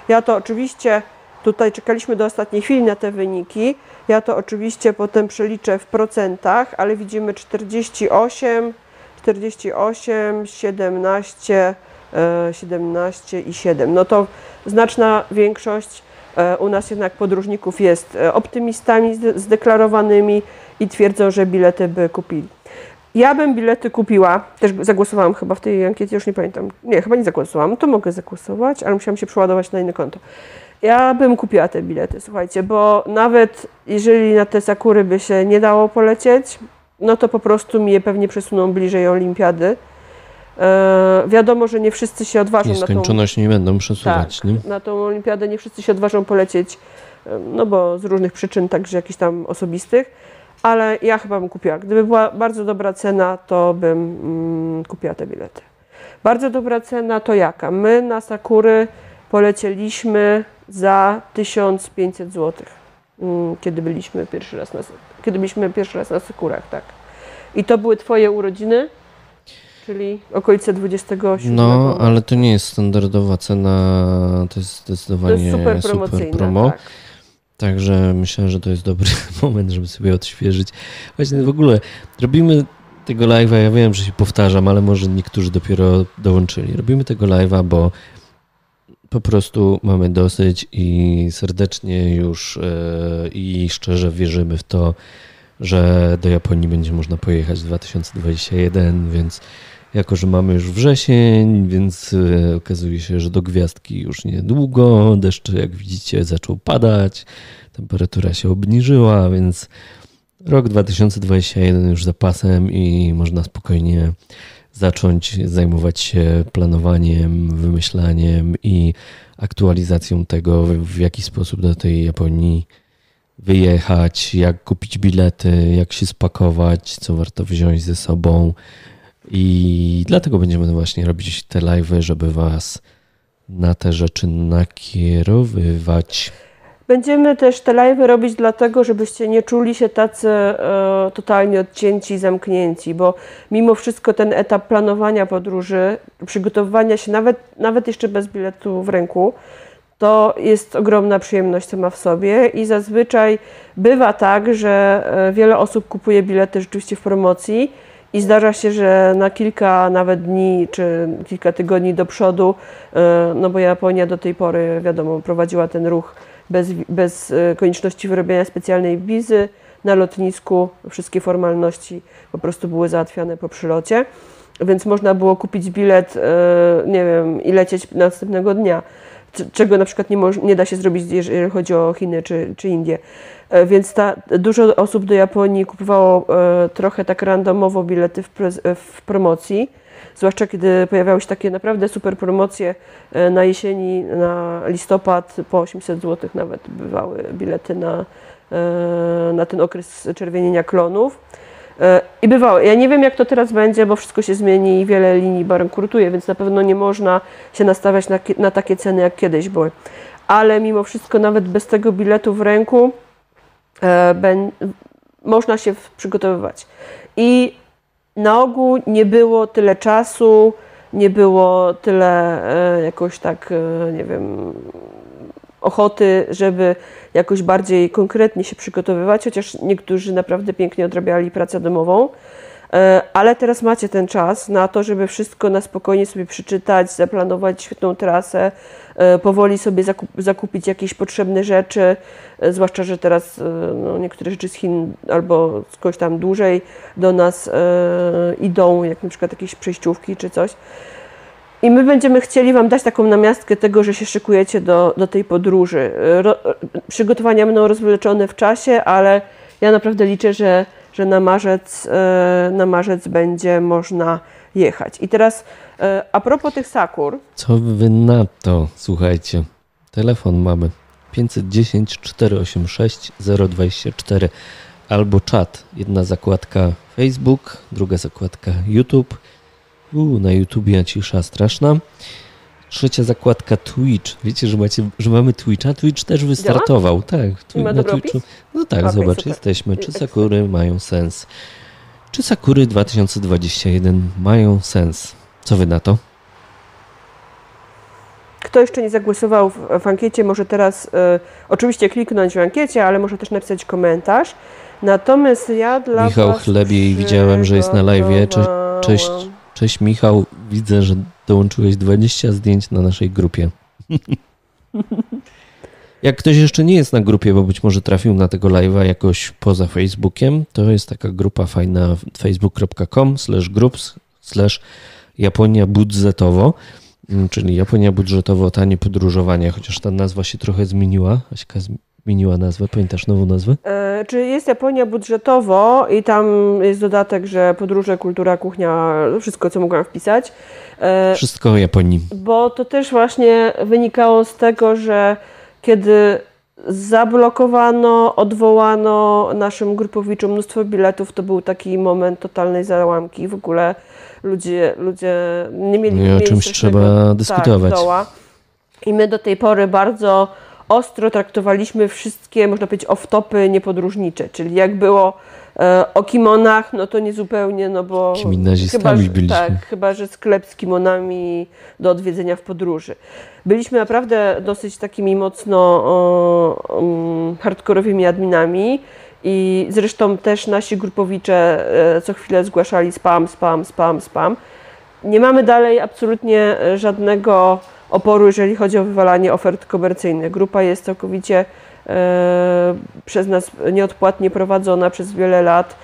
Ja to oczywiście Tutaj czekaliśmy do ostatniej chwili na te wyniki. Ja to oczywiście potem przeliczę w procentach, ale widzimy 48, 48, 17, 17 i 7. No to znaczna większość e, u nas jednak podróżników jest e, optymistami zdeklarowanymi i twierdzą, że bilety by kupili. Ja bym bilety kupiła, też zagłosowałam chyba w tej ankiecie, już nie pamiętam. Nie, chyba nie zagłosowałam, to mogę zagłosować, ale musiałam się przeładować na inne konto. Ja bym kupiła te bilety, słuchajcie, bo nawet jeżeli na te Sakury by się nie dało polecieć, no to po prostu mi je pewnie przesuną bliżej Olimpiady. E, wiadomo, że nie wszyscy się odważą na tą... nie będą przesuwać, tak, nie? na tą Olimpiadę nie wszyscy się odważą polecieć, e, no bo z różnych przyczyn, także jakichś tam osobistych, ale ja chyba bym kupiła. Gdyby była bardzo dobra cena, to bym mm, kupiła te bilety. Bardzo dobra cena to jaka? My na Sakury polecieliśmy za 1500 zł, mm, kiedy byliśmy pierwszy raz na, kiedy byliśmy pierwszy raz na Sekurach, tak. I to były Twoje urodziny? Czyli okolice 27. No, ale to nie jest standardowa cena, to jest zdecydowanie to jest super, super promo. Tak. Także myślę, że to jest dobry moment, żeby sobie odświeżyć. Właśnie w ogóle robimy tego live'a, ja wiem, że się powtarzam, ale może niektórzy dopiero dołączyli. Robimy tego live'a, bo po prostu mamy dosyć i serdecznie już e, i szczerze wierzymy w to, że do Japonii będzie można pojechać w 2021, więc jako, że mamy już wrzesień, więc e, okazuje się, że do gwiazdki już niedługo, deszcz jak widzicie zaczął padać, temperatura się obniżyła, więc rok 2021 już za pasem i można spokojnie zacząć zajmować się planowaniem, wymyślaniem i aktualizacją tego, w jaki sposób do tej Japonii wyjechać, jak kupić bilety, jak się spakować, co warto wziąć ze sobą. I dlatego będziemy właśnie robić te live, żeby Was na te rzeczy nakierowywać. Będziemy też te live robić dlatego, żebyście nie czuli się tacy e, totalnie odcięci, zamknięci, bo mimo wszystko ten etap planowania podróży, przygotowywania się nawet, nawet jeszcze bez biletu w ręku, to jest ogromna przyjemność sama w sobie i zazwyczaj bywa tak, że e, wiele osób kupuje bilety rzeczywiście w promocji i zdarza się, że na kilka nawet dni czy kilka tygodni do przodu, e, no bo Japonia do tej pory, wiadomo, prowadziła ten ruch bez, bez e, konieczności wyrobienia specjalnej wizy na lotnisku. Wszystkie formalności po prostu były załatwiane po przylocie, więc można było kupić bilet, e, nie wiem, i lecieć następnego dnia, czego na przykład nie, nie da się zrobić, jeżeli chodzi o Chiny czy, czy Indie. E, więc ta, dużo osób do Japonii kupowało trochę tak randomowo bilety w, w promocji zwłaszcza kiedy pojawiały się takie naprawdę super promocje e, na jesieni, na listopad, po 800 zł nawet bywały bilety na, e, na ten okres czerwienienia klonów. E, I bywało. Ja nie wiem, jak to teraz będzie, bo wszystko się zmieni i wiele linii bankrutuje, więc na pewno nie można się nastawiać na, na takie ceny, jak kiedyś były. Ale mimo wszystko, nawet bez tego biletu w ręku, ben, można się przygotowywać. I na ogół nie było tyle czasu, nie było tyle e, jakoś tak, e, nie wiem, ochoty, żeby jakoś bardziej konkretnie się przygotowywać, chociaż niektórzy naprawdę pięknie odrabiali pracę domową. E, ale teraz macie ten czas na to, żeby wszystko na spokojnie sobie przeczytać, zaplanować świetną trasę, e, powoli sobie zakup, zakupić jakieś potrzebne rzeczy, e, zwłaszcza, że teraz no, niektóre rzeczy z Chin albo skądś tam dłużej do nas idą, jak na przykład jakieś przejściówki czy coś. I my będziemy chcieli Wam dać taką namiastkę tego, że się szykujecie do, do tej podróży. Ro, przygotowania będą rozwleczone w czasie, ale ja naprawdę liczę, że że na marzec, e, na marzec będzie można jechać. I teraz e, a propos tych sakur. Co wy na to? Słuchajcie, telefon mamy 510 486 024 albo czat. Jedna zakładka Facebook, druga zakładka YouTube. U, na YouTubie cisza straszna. Trzecia zakładka Twitch. Wiecie, że, macie, że mamy Twitcha? Twitch też wystartował. Działa? Tak, twi- na Twitchu. No tak, okay, zobacz, super. jesteśmy. Czy Sakury mają sens? Czy Sakury 2021 mają sens? Co wy na to? Kto jeszcze nie zagłosował w, w ankiecie, może teraz y, oczywiście kliknąć w ankiecie, ale może też napisać komentarz. Natomiast ja dla Michał Chlebiej widziałem, że jest na live. Cześć, cześć, cześć Michał. Widzę, że dołączyłeś 20 zdjęć na naszej grupie. Jak ktoś jeszcze nie jest na grupie, bo być może trafił na tego live'a jakoś poza Facebookiem, to jest taka grupa fajna facebook.com slash groups slash Japonia budżetowo, mm, czyli Japonia budżetowo tanie podróżowanie, chociaż ta nazwa się trochę zmieniła. Aśka zmieniła nazwę, pamiętasz nową nazwę? E, czy jest Japonia budżetowo i tam jest dodatek, że podróże, kultura, kuchnia, wszystko co mogłam wpisać. E, wszystko o Japonii. Bo to też właśnie wynikało z tego, że kiedy zablokowano, odwołano naszym grupowiczom mnóstwo biletów, to był taki moment totalnej załamki. W ogóle ludzie, ludzie nie mieli no I o czymś trzeba tak, dyskutować. Tak, I my do tej pory bardzo ostro traktowaliśmy wszystkie, można powiedzieć, off-topy niepodróżnicze, czyli jak było o kimonach, no to nie zupełnie, no bo... Chyba, że, byliśmy. Tak, chyba, że sklep z kimonami do odwiedzenia w podróży. Byliśmy naprawdę dosyć takimi mocno o, um, hardkorowymi adminami i zresztą też nasi grupowicze e, co chwilę zgłaszali spam, spam, spam, spam. Nie mamy dalej absolutnie żadnego oporu, jeżeli chodzi o wywalanie ofert komercyjnych. Grupa jest całkowicie e, przez nas nieodpłatnie prowadzona przez wiele lat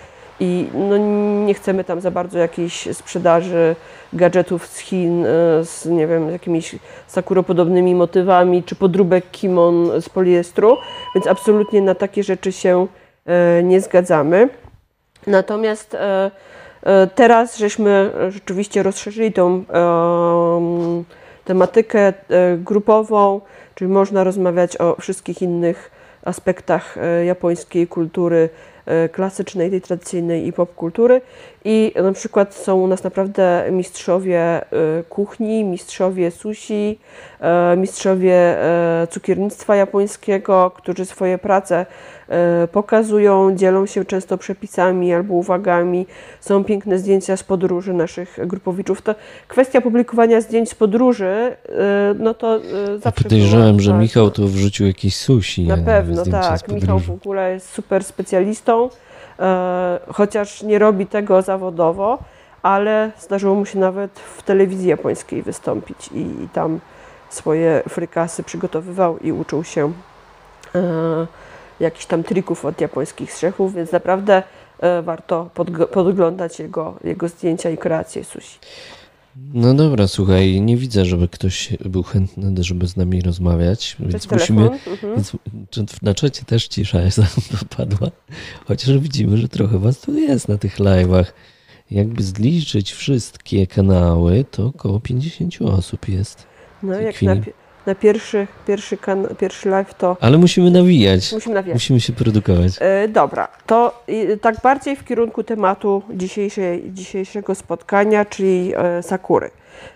i no, nie chcemy tam za bardzo jakiejś sprzedaży gadżetów z Chin e, z, nie wiem, jakimiś sakuropodobnymi motywami, czy podróbek kimon z poliestru, więc absolutnie na takie rzeczy się e, nie zgadzamy. Natomiast e, teraz żeśmy rzeczywiście rozszerzyli tą tematykę grupową, czyli można rozmawiać o wszystkich innych aspektach japońskiej kultury E, klasycznej, tej tradycyjnej i popkultury. I na przykład są u nas naprawdę mistrzowie e, kuchni, mistrzowie sushi, e, mistrzowie cukiernictwa japońskiego, którzy swoje prace pokazują, dzielą się często przepisami albo uwagami. Są piękne zdjęcia z podróży naszych grupowiczów. To kwestia publikowania zdjęć z podróży, no to zawsze. Podejrzewam, że Michał to wrzucił jakieś sushi. Na pewno, tak. Michał w ogóle jest super specjalistą. E, chociaż nie robi tego zawodowo, ale zdarzyło mu się nawet w telewizji japońskiej wystąpić i, i tam swoje frykasy przygotowywał i uczył się e, jakichś tam trików od japońskich strzechów, więc naprawdę e, warto podglądać jego, jego zdjęcia i kreacje sushi. No dobra, słuchaj, nie widzę, żeby ktoś był chętny, żeby z nami rozmawiać, Przez więc telefon? musimy. Mhm. Więc na czacie też cisza jest dopadła. Chociaż widzimy, że trochę was tu jest na tych live'ach. Jakby zliczyć wszystkie kanały, to około 50 osób jest. No, jak na, na pierwszy, pierwszy, kan, pierwszy live to... Ale musimy nawijać. Musimy nawijać. Musimy się produkować. E, dobra, to tak bardziej w kierunku tematu dzisiejszej, dzisiejszego spotkania, czyli e, sakury.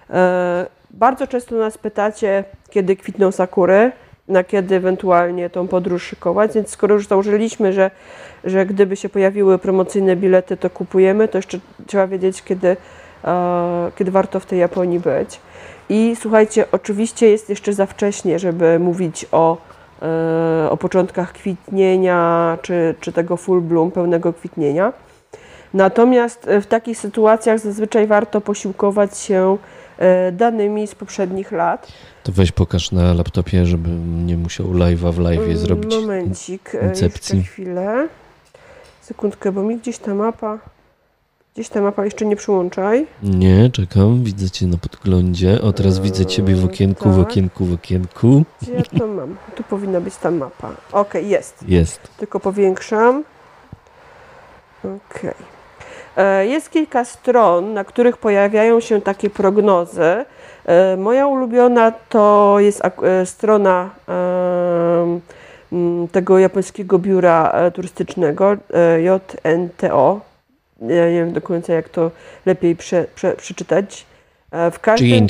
E, bardzo często nas pytacie, kiedy kwitną sakury, na kiedy ewentualnie tą podróż szykować, więc skoro już założyliśmy, że, że gdyby się pojawiły promocyjne bilety, to kupujemy, to jeszcze trzeba wiedzieć, kiedy, e, kiedy warto w tej Japonii być. I słuchajcie, oczywiście jest jeszcze za wcześnie, żeby mówić o, e, o początkach kwitnienia, czy, czy tego full bloom, pełnego kwitnienia. Natomiast w takich sytuacjach zazwyczaj warto posiłkować się danymi z poprzednich lat. To weź pokaż na laptopie, żebym nie musiał live'a w live'ie mm, zrobić. Momencik, incepcji. jeszcze chwilę. Sekundkę, bo mi gdzieś ta mapa... Gdzieś ta mapa jeszcze nie przyłączaj. Nie, czekam, widzę Cię na podglądzie. O, teraz widzę Ciebie w okienku, tak. w okienku, w okienku. Gdzie ja to mam? Tu powinna być ta mapa. Ok, jest. Jest. Tylko powiększam. Ok. E, jest kilka stron, na których pojawiają się takie prognozy. E, moja ulubiona to jest e, strona tego japońskiego biura turystycznego JNTO, ja nie wiem do końca, jak to lepiej prze, prze, przeczytać. E, w każdym,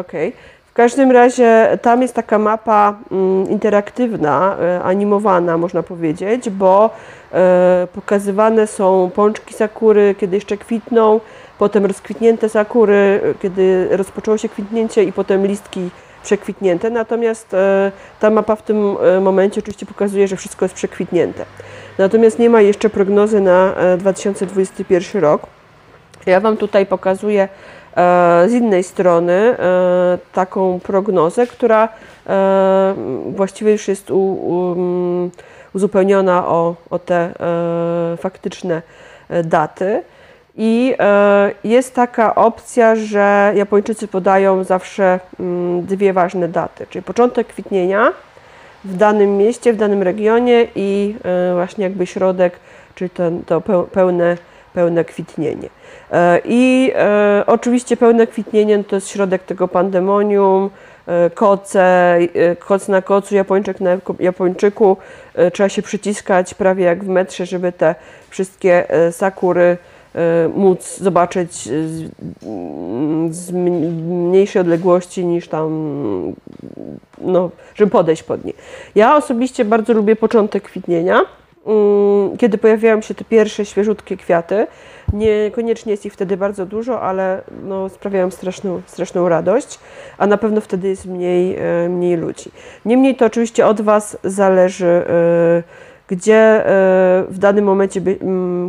okay. W każdym razie tam jest taka mapa mm, interaktywna, e, animowana, można powiedzieć, bo e, pokazywane są pączki sakury, kiedy jeszcze kwitną, potem rozkwitnięte sakury, kiedy rozpoczęło się kwitnięcie i potem listki przekwitnięte. Natomiast e, ta mapa w tym e, momencie oczywiście pokazuje, że wszystko jest przekwitnięte. Natomiast nie ma jeszcze prognozy na 2021 e, rok. Ja Wam tutaj pokazuję z innej strony taką prognozę, która właściwie już jest mm, uzupełniona o te faktyczne daty. I jest taka opcja, że Japończycy podają zawsze mm, dwie ważne daty, czyli początek kwitnienia w danym mieście, w danym regionie i e, właśnie jakby środek, czyli to, pełne, pełne kwitnienie. E, I e, oczywiście pełne kwitnienie to jest środek tego pandemonium, koce, koc na kocu, Japończyk na Japończyku. Trzeba się przyciskać prawie jak w metrze, żeby te wszystkie sakury móc zobaczyć z, z mniejszej odległości niż tam, no, żeby podejść pod nie. Ja osobiście bardzo lubię początek kwitnienia, mm, kiedy pojawiają się te pierwsze świeżutkie kwiaty. Niekoniecznie jest ich wtedy bardzo dużo, ale no, sprawiają straszną, straszną radość, a na pewno wtedy jest mniej, y, mniej ludzi. Niemniej to oczywiście od Was zależy y, gdzie e, w danym momencie by,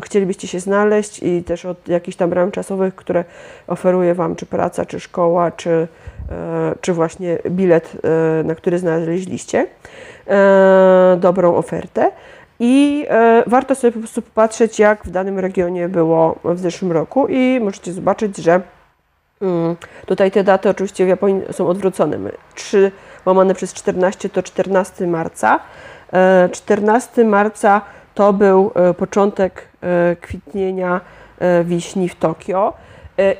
chcielibyście się znaleźć i też od jakichś tam ram czasowych, które oferuje Wam czy praca, czy szkoła, czy, e, czy właśnie bilet, e, na który znaleźliście dobrą ofertę. I warto sobie po prostu popatrzeć, jak w danym regionie było w zeszłym roku i możecie zobaczyć, że mm, tutaj te daty oczywiście w Japonii są odwrócone. 3 łamane przez 14 to 14 marca, 14 marca to był e, początek e, kwitnienia e, wiśni w Tokio.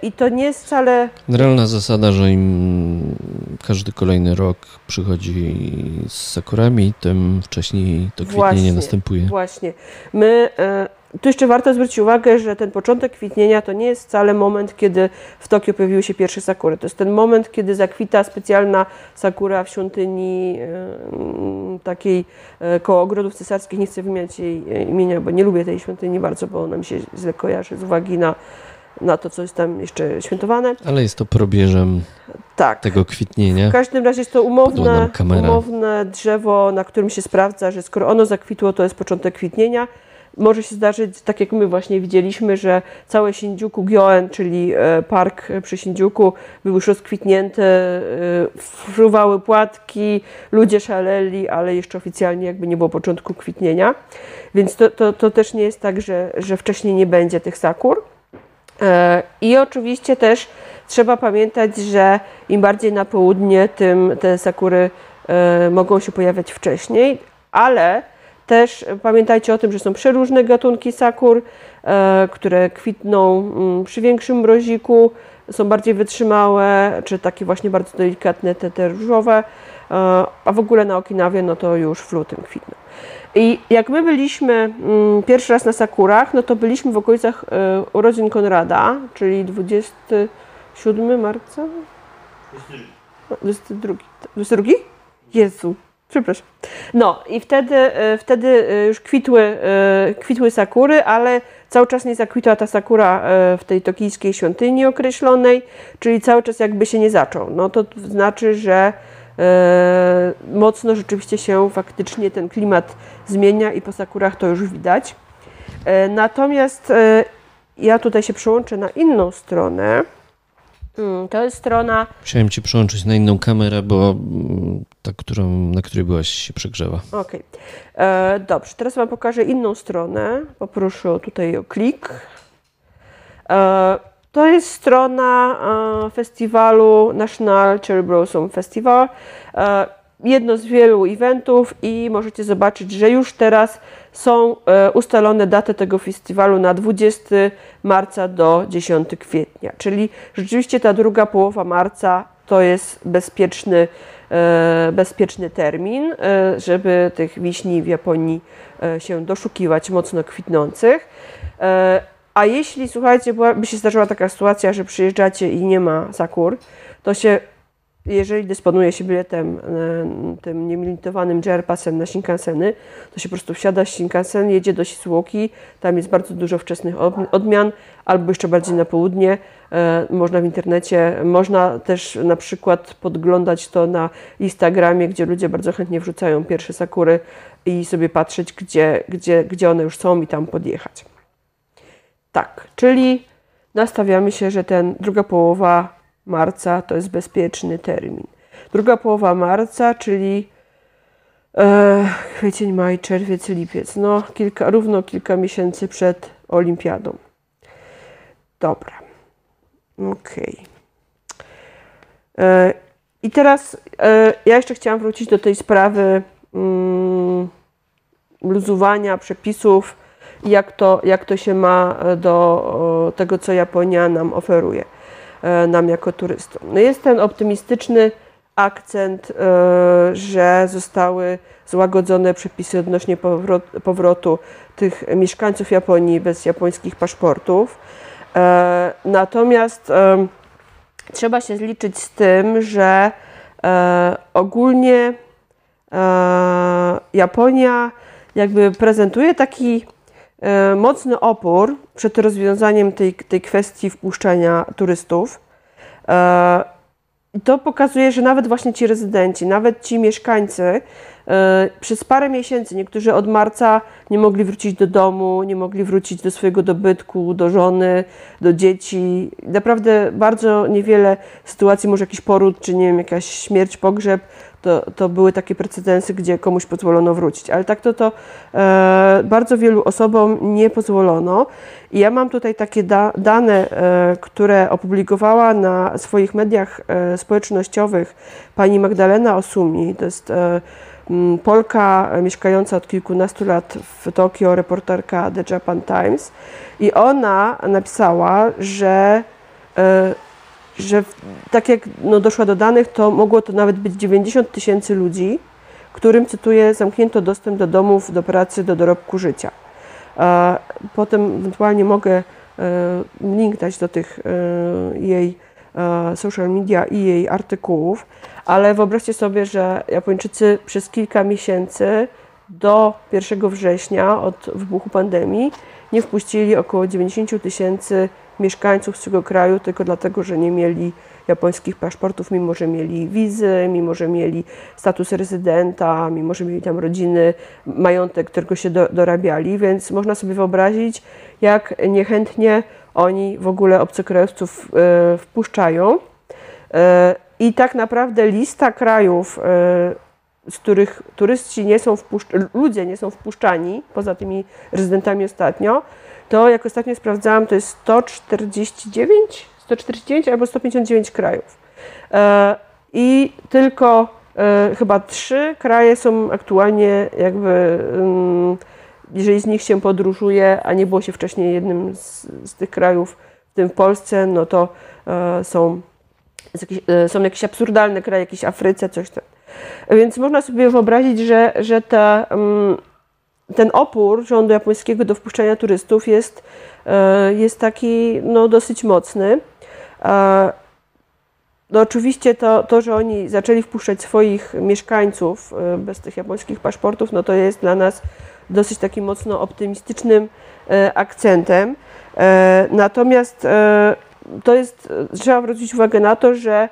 I to nie jest wcale. Realna zasada, że im każdy kolejny rok przychodzi z sakurami, tym wcześniej to kwitnienie właśnie, następuje. Właśnie. My tu jeszcze warto zwrócić uwagę, że ten początek kwitnienia to nie jest wcale moment, kiedy w Tokio pojawiły się pierwsze sakury. To jest ten moment, kiedy zakwita specjalna sakura w świątyni takiej e, koło ogrodów cesarskich. Nie chcę wymieniać jej e, imienia, bo nie lubię tej świątyni bardzo, bo ona mi się źle kojarzy z uwagi na, na to, co jest tam jeszcze świętowane. Ale jest to probierzem tak. tego kwitnienia. W każdym razie jest to umowne, umowne drzewo, na którym się sprawdza, że skoro ono zakwitło, to jest początek kwitnienia może się zdarzyć, tak jak my właśnie widzieliśmy, że całe Shinjuku Gyoen, czyli e, park przy Shinjuku, był już rozkwitnięty, e, fruwały płatki, ludzie szaleli, ale jeszcze oficjalnie jakby nie było początku kwitnienia. Więc to, to, to też nie jest tak, że, że wcześniej nie będzie tych sakur. E, I oczywiście też trzeba pamiętać, że im bardziej na południe, tym te sakury mogą się pojawiać wcześniej, ale też pamiętajcie o tym, że są przeróżne gatunki sakur, e, które kwitną mm, przy większym mroziku, są bardziej wytrzymałe, czy takie właśnie bardzo delikatne, te, te różowe, e, a w ogóle na Okinawie no to już w lutym kwitną. I jak my byliśmy mm, pierwszy raz na sakurach, no to byliśmy w okolicach e, urodzin Konrada, czyli 27 marca? 22. 22? Jezu, Przepraszam. No i wtedy, e, wtedy e, już kwitły, e, kwitły sakury, ale cały czas nie zakwitła ta sakura w tej tokijskiej świątyni określonej, czyli cały czas jakby się nie zaczął. No to znaczy, że mocno rzeczywiście się faktycznie ten klimat zmienia i po sakurach to już widać. Natomiast ja tutaj się przełączę na inną stronę. Mm, to jest strona. Musiałem ci przełączyć na inną kamerę, bo mm, ta, którą, na której byłaś, się przegrzewa. Okej. Okay. Dobrze, teraz Wam pokażę inną stronę. Poproszę tutaj o klik. E, to jest strona e, festiwalu National Cherry Blossom Festival. E, jedno z wielu eventów i możecie zobaczyć, że już teraz są e, ustalone daty tego festiwalu na 20 marca do 10 kwietnia. Czyli rzeczywiście ta druga połowa marca to jest bezpieczny, e, bezpieczny termin, e, żeby tych wiśni w Japonii się doszukiwać mocno kwitnących. A jeśli, słuchajcie, by się zdarzyła taka sytuacja, że przyjeżdżacie i nie ma sakur, to się jeżeli dysponuje się biletem e, tym nielimitowanym JR Passem na Shinkanseny, to się po prostu wsiada z Shinkansen, jedzie do Shizuoki, tam jest bardzo dużo wczesnych odmian, albo jeszcze bardziej na południe, e, można w internecie, można też na przykład podglądać to na Instagramie, gdzie ludzie bardzo chętnie wrzucają pierwsze sakury i sobie patrzeć, gdzie, gdzie, gdzie one już są i tam podjechać. Tak, czyli nastawiamy się, że ten druga połowa marca to jest bezpieczny termin. Druga połowa marca, czyli e, kwiecień, maj, czerwiec, lipiec. No, kilka, równo kilka miesięcy przed olimpiadą. Dobra. Okej. Okay. E, I teraz e, ja jeszcze chciałam wrócić do tej sprawy mm, luzowania przepisów jak to, jak to się ma do tego, co Japonia nam oferuje. E, nam jako turystom. No jest ten optymistyczny akcent, e, że zostały złagodzone przepisy odnośnie powrotu tych mieszkańców Japonii bez japońskich paszportów. E, natomiast trzeba się zliczyć z tym, że ogólnie Japonia jakby prezentuje taki mocny opór przed rozwiązaniem tej, tej kwestii wpuszczania turystów. E, to pokazuje, że nawet właśnie ci rezydenci, nawet ci mieszkańcy e, przez parę miesięcy, niektórzy od marca nie mogli wrócić do domu, nie mogli wrócić do swojego dobytku, do żony, do dzieci. Naprawdę bardzo niewiele sytuacji, może jakiś poród, czy nie wiem, jakaś śmierć, pogrzeb, to, to były takie precedensy, gdzie komuś pozwolono wrócić. Ale tak to, to e, bardzo wielu osobom nie pozwolono. I ja mam tutaj takie da, dane, e, które opublikowała na swoich mediach e, społecznościowych pani Magdalena Osumi. To jest e, Polka mieszkająca od kilkunastu lat w Tokio, reporterka The Japan Times. I ona napisała, że e, że tak jak no, doszła do danych, to mogło to nawet być 90 tysięcy ludzi, którym, cytuję, zamknięto dostęp do domów, do pracy, do dorobku życia. Potem ewentualnie mogę e, link dać do tych e, jej e, social media i jej artykułów, ale wyobraźcie sobie, że Japończycy przez kilka miesięcy do 1 września od wybuchu pandemii nie wpuścili około 90 tysięcy mieszkańców tego kraju tylko dlatego, że nie mieli japońskich paszportów, mimo że mieli wizy, mimo że mieli status rezydenta, mimo że mieli tam rodziny, majątek, którego się do, dorabiali, więc można sobie wyobrazić, jak niechętnie oni w ogóle obcokrajowców e, wpuszczają. E, I tak naprawdę lista krajów, e, z których turyści nie są wpuszczani, ludzie nie są wpuszczani, poza tymi rezydentami ostatnio, to jak ostatnio sprawdzałam, to jest 149, 149 albo 159 krajów. E, I tylko e, chyba trzy kraje są aktualnie jakby, mm, jeżeli z nich się podróżuje, a nie było się wcześniej jednym z, z tych krajów, w tym w Polsce, no to e, są, są jakieś absurdalne kraje, jakieś Afryce, coś tam. Więc można sobie wyobrazić, że, że ta mm, ten opór rządu japońskiego do wpuszczania turystów jest, e, jest taki no, dosyć mocny. E, no oczywiście to, to, że oni zaczęli wpuszczać swoich mieszkańców e, bez tych japońskich paszportów, no to jest dla nas dosyć takim mocno optymistycznym akcentem. Natomiast to jest, trzeba zwrócić uwagę na to, że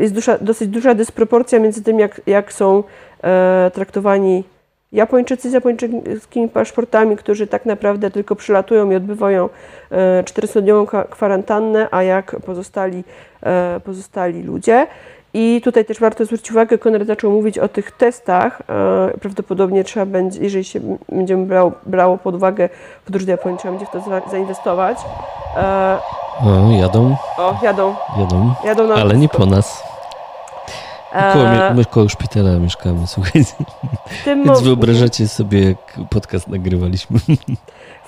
jest duża, dosyć duża dysproporcja między tym, jak, jak są traktowani Japończycy z japońskimi paszportami, którzy tak naprawdę tylko przylatują i odbywają 400-dniową kwarantannę, a jak pozostali, pozostali ludzie. I tutaj też warto zwrócić uwagę, Konrad zaczął mówić o tych testach. Prawdopodobnie trzeba będzie, jeżeli się będziemy brało, brało pod uwagę podróż do Japonii, trzeba będzie w to zainwestować. O, jadą. O, jadą. Jadą, jadą ale nie po nas. Koło, my koło szpitala mieszkamy, słuchajcie. Więc wyobrażacie sobie, jak podcast nagrywaliśmy.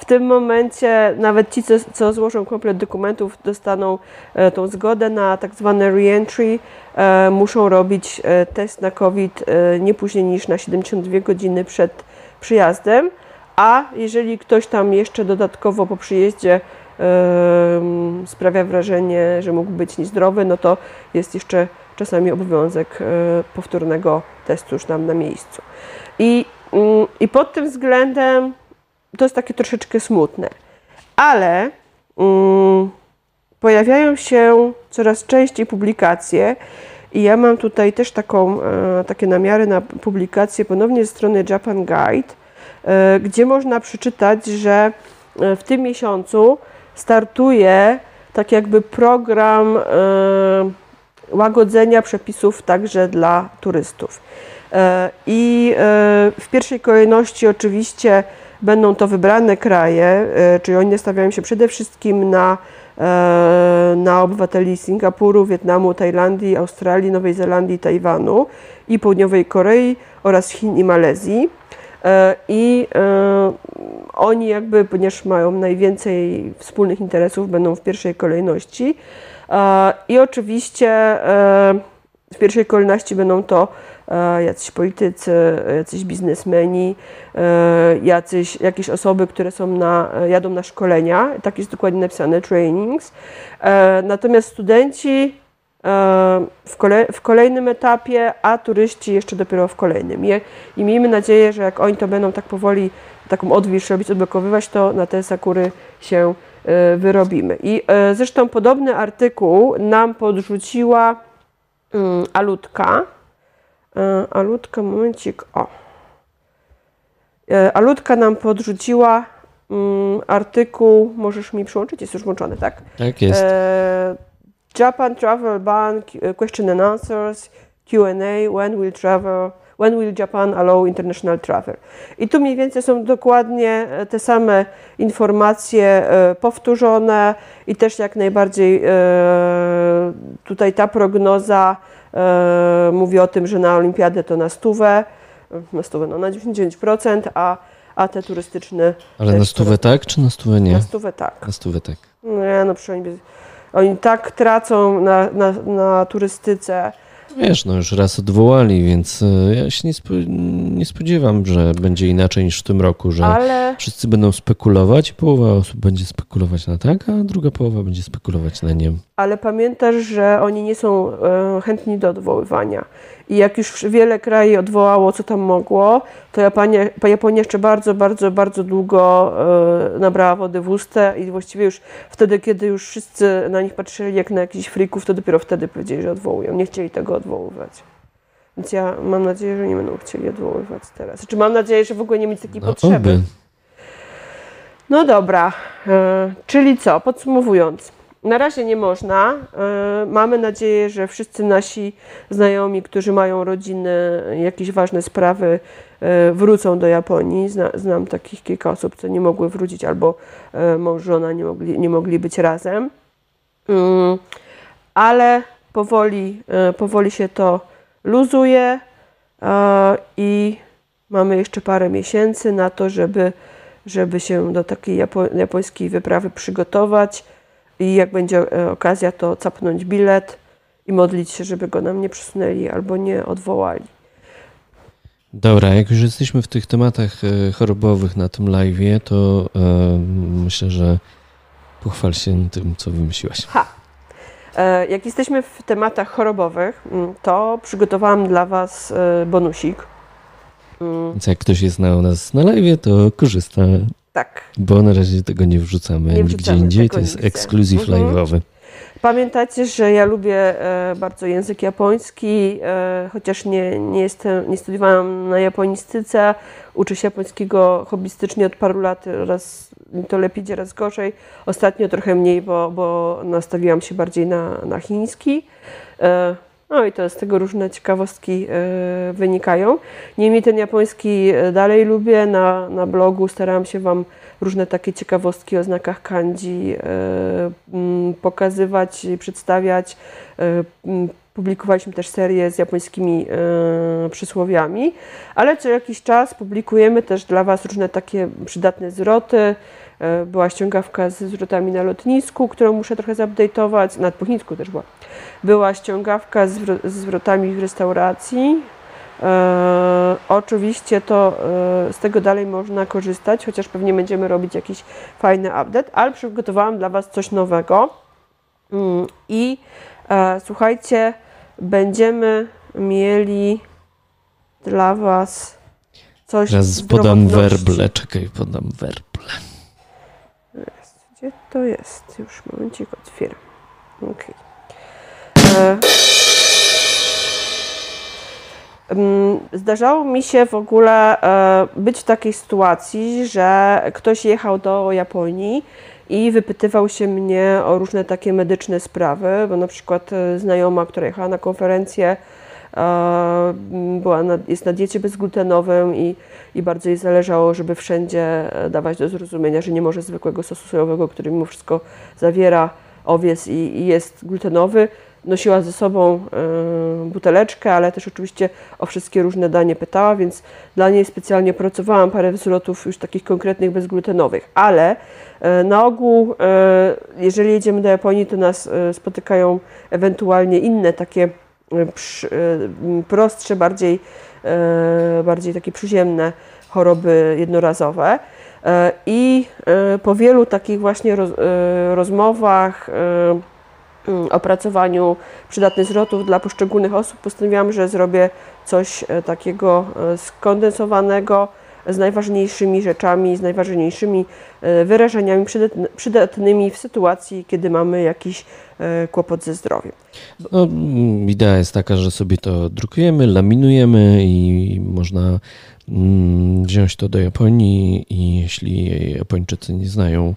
W tym momencie nawet ci, co, co złożą komplet dokumentów, dostaną e, tą zgodę na tak zwane re-entry. E, muszą robić e, test na COVID e, nie później niż na 72 godziny przed przyjazdem. A jeżeli ktoś tam jeszcze dodatkowo po przyjeździe sprawia wrażenie, że mógł być niezdrowy, no to jest jeszcze czasami obowiązek e, powtórnego testu już tam na miejscu. I, mm, I pod tym względem to jest takie troszeczkę smutne. Ale um, pojawiają się coraz częściej publikacje i ja mam tutaj też taką, e, takie namiary na publikację ponownie ze strony Japan Guide, e, gdzie można przeczytać, że w tym miesiącu startuje tak jakby program łagodzenia przepisów także dla turystów. E, I e, w pierwszej kolejności oczywiście będą to wybrane kraje, e, czyli oni stawiają się przede wszystkim na, na obywateli Singapuru, Wietnamu, Tajlandii, Australii, Nowej Zelandii, Tajwanu i Południowej Korei oraz Chin i Malezji. I oni jakby, ponieważ mają najwięcej wspólnych interesów, będą w pierwszej kolejności. I oczywiście e, w pierwszej kolejności będą to e, jacyś politycy, jacyś biznesmeni, e, jacyś, jakieś osoby, które są na, jadą na szkolenia, tak jest dokładnie napisane, trainings. Natomiast studenci w, w kolejnym etapie, a turyści jeszcze dopiero w kolejnym. I miejmy nadzieję, że jak oni to będą tak powoli taką odwilż robić, odblokowywać, to na te sakury się E, wyrobimy. I e, zresztą podobny artykuł nam podrzuciła Alutka. E, Alutka, momencik, o. Alutka nam podrzuciła mm, artykuł, możesz mi przyłączyć, jest już włączony, tak? Tak jest. Japan Travel Ban, Question and Answers, Q&A, When Will Travel When will Japan allow international travel? I tu mniej więcej są dokładnie e, te same informacje e, powtórzone i też jak najbardziej e, tutaj ta prognoza mówi o tym, że na olimpiadę to na stówę, na stówę, no na 99%, a, a te turystyczne... Ale na stówę tak, czy na stówę nie? Na stówę tak. Na stówę tak. Nie, no przynajmniej oni tak tracą na, na, na turystyce, Wiesz, no już raz odwołali, więc e, ja się nie, nie spodziewam, że będzie inaczej niż w tym roku, że Ale... wszyscy będą spekulować, połowa osób będzie spekulować na tak, a druga połowa będzie spekulować na nie. Ale pamiętasz, że oni nie są e, chętni do odwoływania. I jak już wiele krajów odwołało, co tam mogło, to Japonia, Japonia jeszcze bardzo, bardzo, bardzo długo e, nabrała wody w usta i właściwie już wtedy, kiedy już wszyscy na nich patrzyli jak na jakichś frików, to dopiero wtedy powiedzieli, że odwołują. Nie chcieli tego odwoływać. Więc ja mam nadzieję, że nie będą chcieli odwoływać teraz. Znaczy mam nadzieję, że w ogóle nie mieć takiej no, potrzeby. Oby. No dobra, e, czyli co, podsumowując. Na razie nie można. E, mamy nadzieję, że wszyscy nasi znajomi, którzy mają rodziny, jakieś ważne sprawy, e, wrócą do Japonii. znam takich kilka osób, co nie mogły wrócić, albo e, mąż, żona nie mogli, nie mogli być razem. Mm, ale powoli, powoli się to luzuje i mamy jeszcze parę miesięcy na to, żeby, żeby się do takiej japońskiej wyprawy przygotować i jak będzie e, okazja, to capnąć bilet i modlić się, żeby go nam nie przesunęli albo nie odwołali. Dobra, jak już jesteśmy w tych tematach e, chorobowych na tym live, to e, myślę, że pochwal się tym, co wymyśliłaś. Ha. Jak jesteśmy w tematach chorobowych, mm, to przygotowałam dla Was bonusik. Mm. Więc jak ktoś jest na nas na live, to korzysta tak. Bo na razie tego nie wrzucamy nie nigdzie indziej, to jest ekskluzyw mhm. live'owy. Pamiętajcie, że ja lubię e, bardzo język japoński, e, chociaż nie, nie, jestem, nie studiowałam na japonistyce. Uczę się japońskiego hobbystycznie od paru lat, raz to lepiej idzie, raz gorzej. Ostatnio trochę mniej, bo, bo nastawiłam się bardziej na, na chiński. E, no i to z tego różne ciekawostki wynikają. Niemniej ten japoński dalej lubię. Na, na blogu starałam się Wam różne takie ciekawostki o znakach kanji e, mm, pokazywać, przedstawiać. E, publikowaliśmy też serię z japońskimi e, przysłowiami, ale co jakiś czas publikujemy też dla Was różne takie przydatne zwroty. Była ściągawka ze zwrotami na lotnisku, którą muszę trochę zupdate'ować, na po też była. Była ściągawka z zwrotami w restauracji, E, oczywiście to e, z tego dalej można korzystać, chociaż pewnie będziemy robić jakiś fajny update, ale przygotowałam dla Was coś nowego. Mm, I e, słuchajcie, będziemy mieli dla Was coś. Teraz podam werble, czekaj, podam werble. To jest? Już momencik otwieram. Okay. E Zdarzało mi się w ogóle e, być w takiej sytuacji, że ktoś jechał do Japonii i wypytywał się mnie o różne takie medyczne sprawy, bo na przykład e, znajoma, która jechała na konferencję, była na, jest na diecie bezglutenowym i, i bardzo jej zależało, żeby wszędzie dawać do zrozumienia, że nie może zwykłego sosu sojowego, który mimo wszystko zawiera owiec i, i jest glutenowy, nosiła ze sobą e, buteleczkę, ale też oczywiście o wszystkie różne danie pytała, więc dla niej specjalnie pracowałam parę wzlotów już takich konkretnych, bezglutenowych. Ale e, na ogół, e, jeżeli jedziemy do Japonii, to nas spotykają ewentualnie inne takie prostsze, bardziej, bardziej takie przyziemne choroby jednorazowe. I po wielu takich właśnie rozmowach, opracowaniu przydatnych zwrotów dla poszczególnych osób postanowiłam, że zrobię coś takiego skondensowanego z najważniejszymi rzeczami, z najważniejszymi e, wyrażeniami przydatnymi w sytuacji, kiedy mamy jakiś kłopot ze zdrowiem. No, mm, idea jest taka, że sobie to drukujemy, laminujemy i można mm, wziąć to do Japonii i jeśli Japończycy nie znają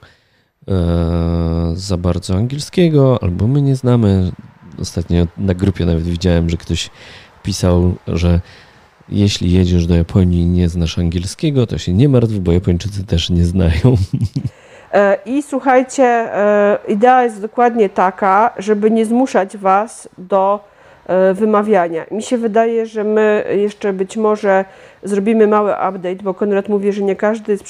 E, za bardzo angielskiego, albo my nie znamy. Ostatnio na grupie nawet widziałem, że ktoś pisał, że jeśli jedziesz do Japonii i nie znasz angielskiego, to się nie martw, bo Japończycy też nie znają. E, I słuchajcie, e, idea jest dokładnie taka, żeby nie zmuszać Was do wymawiania. Mi się wydaje, że my jeszcze być może zrobimy mały update, bo Konrad mówi, że nie każdy jest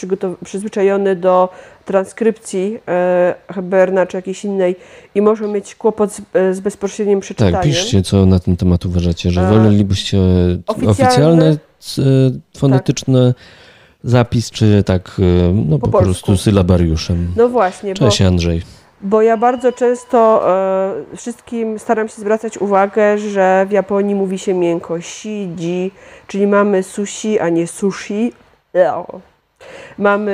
przyzwyczajony do transkrypcji e, Heberna czy jakiejś innej i może mieć kłopot z, e, z bezpośrednim przeczytaniem. Tak, piszcie, co na ten temat uważacie, że wolelibyście oficjalne, oficjalne fonetyczne tak. zapis, czy tak no, po, po prostu sylabariuszem. No właśnie. Cześć bo... Andrzej bo ja bardzo często e, wszystkim staram się zwracać uwagę, że w Japonii mówi się miękko shiji, czyli mamy sushi, a nie sushi. Mamy,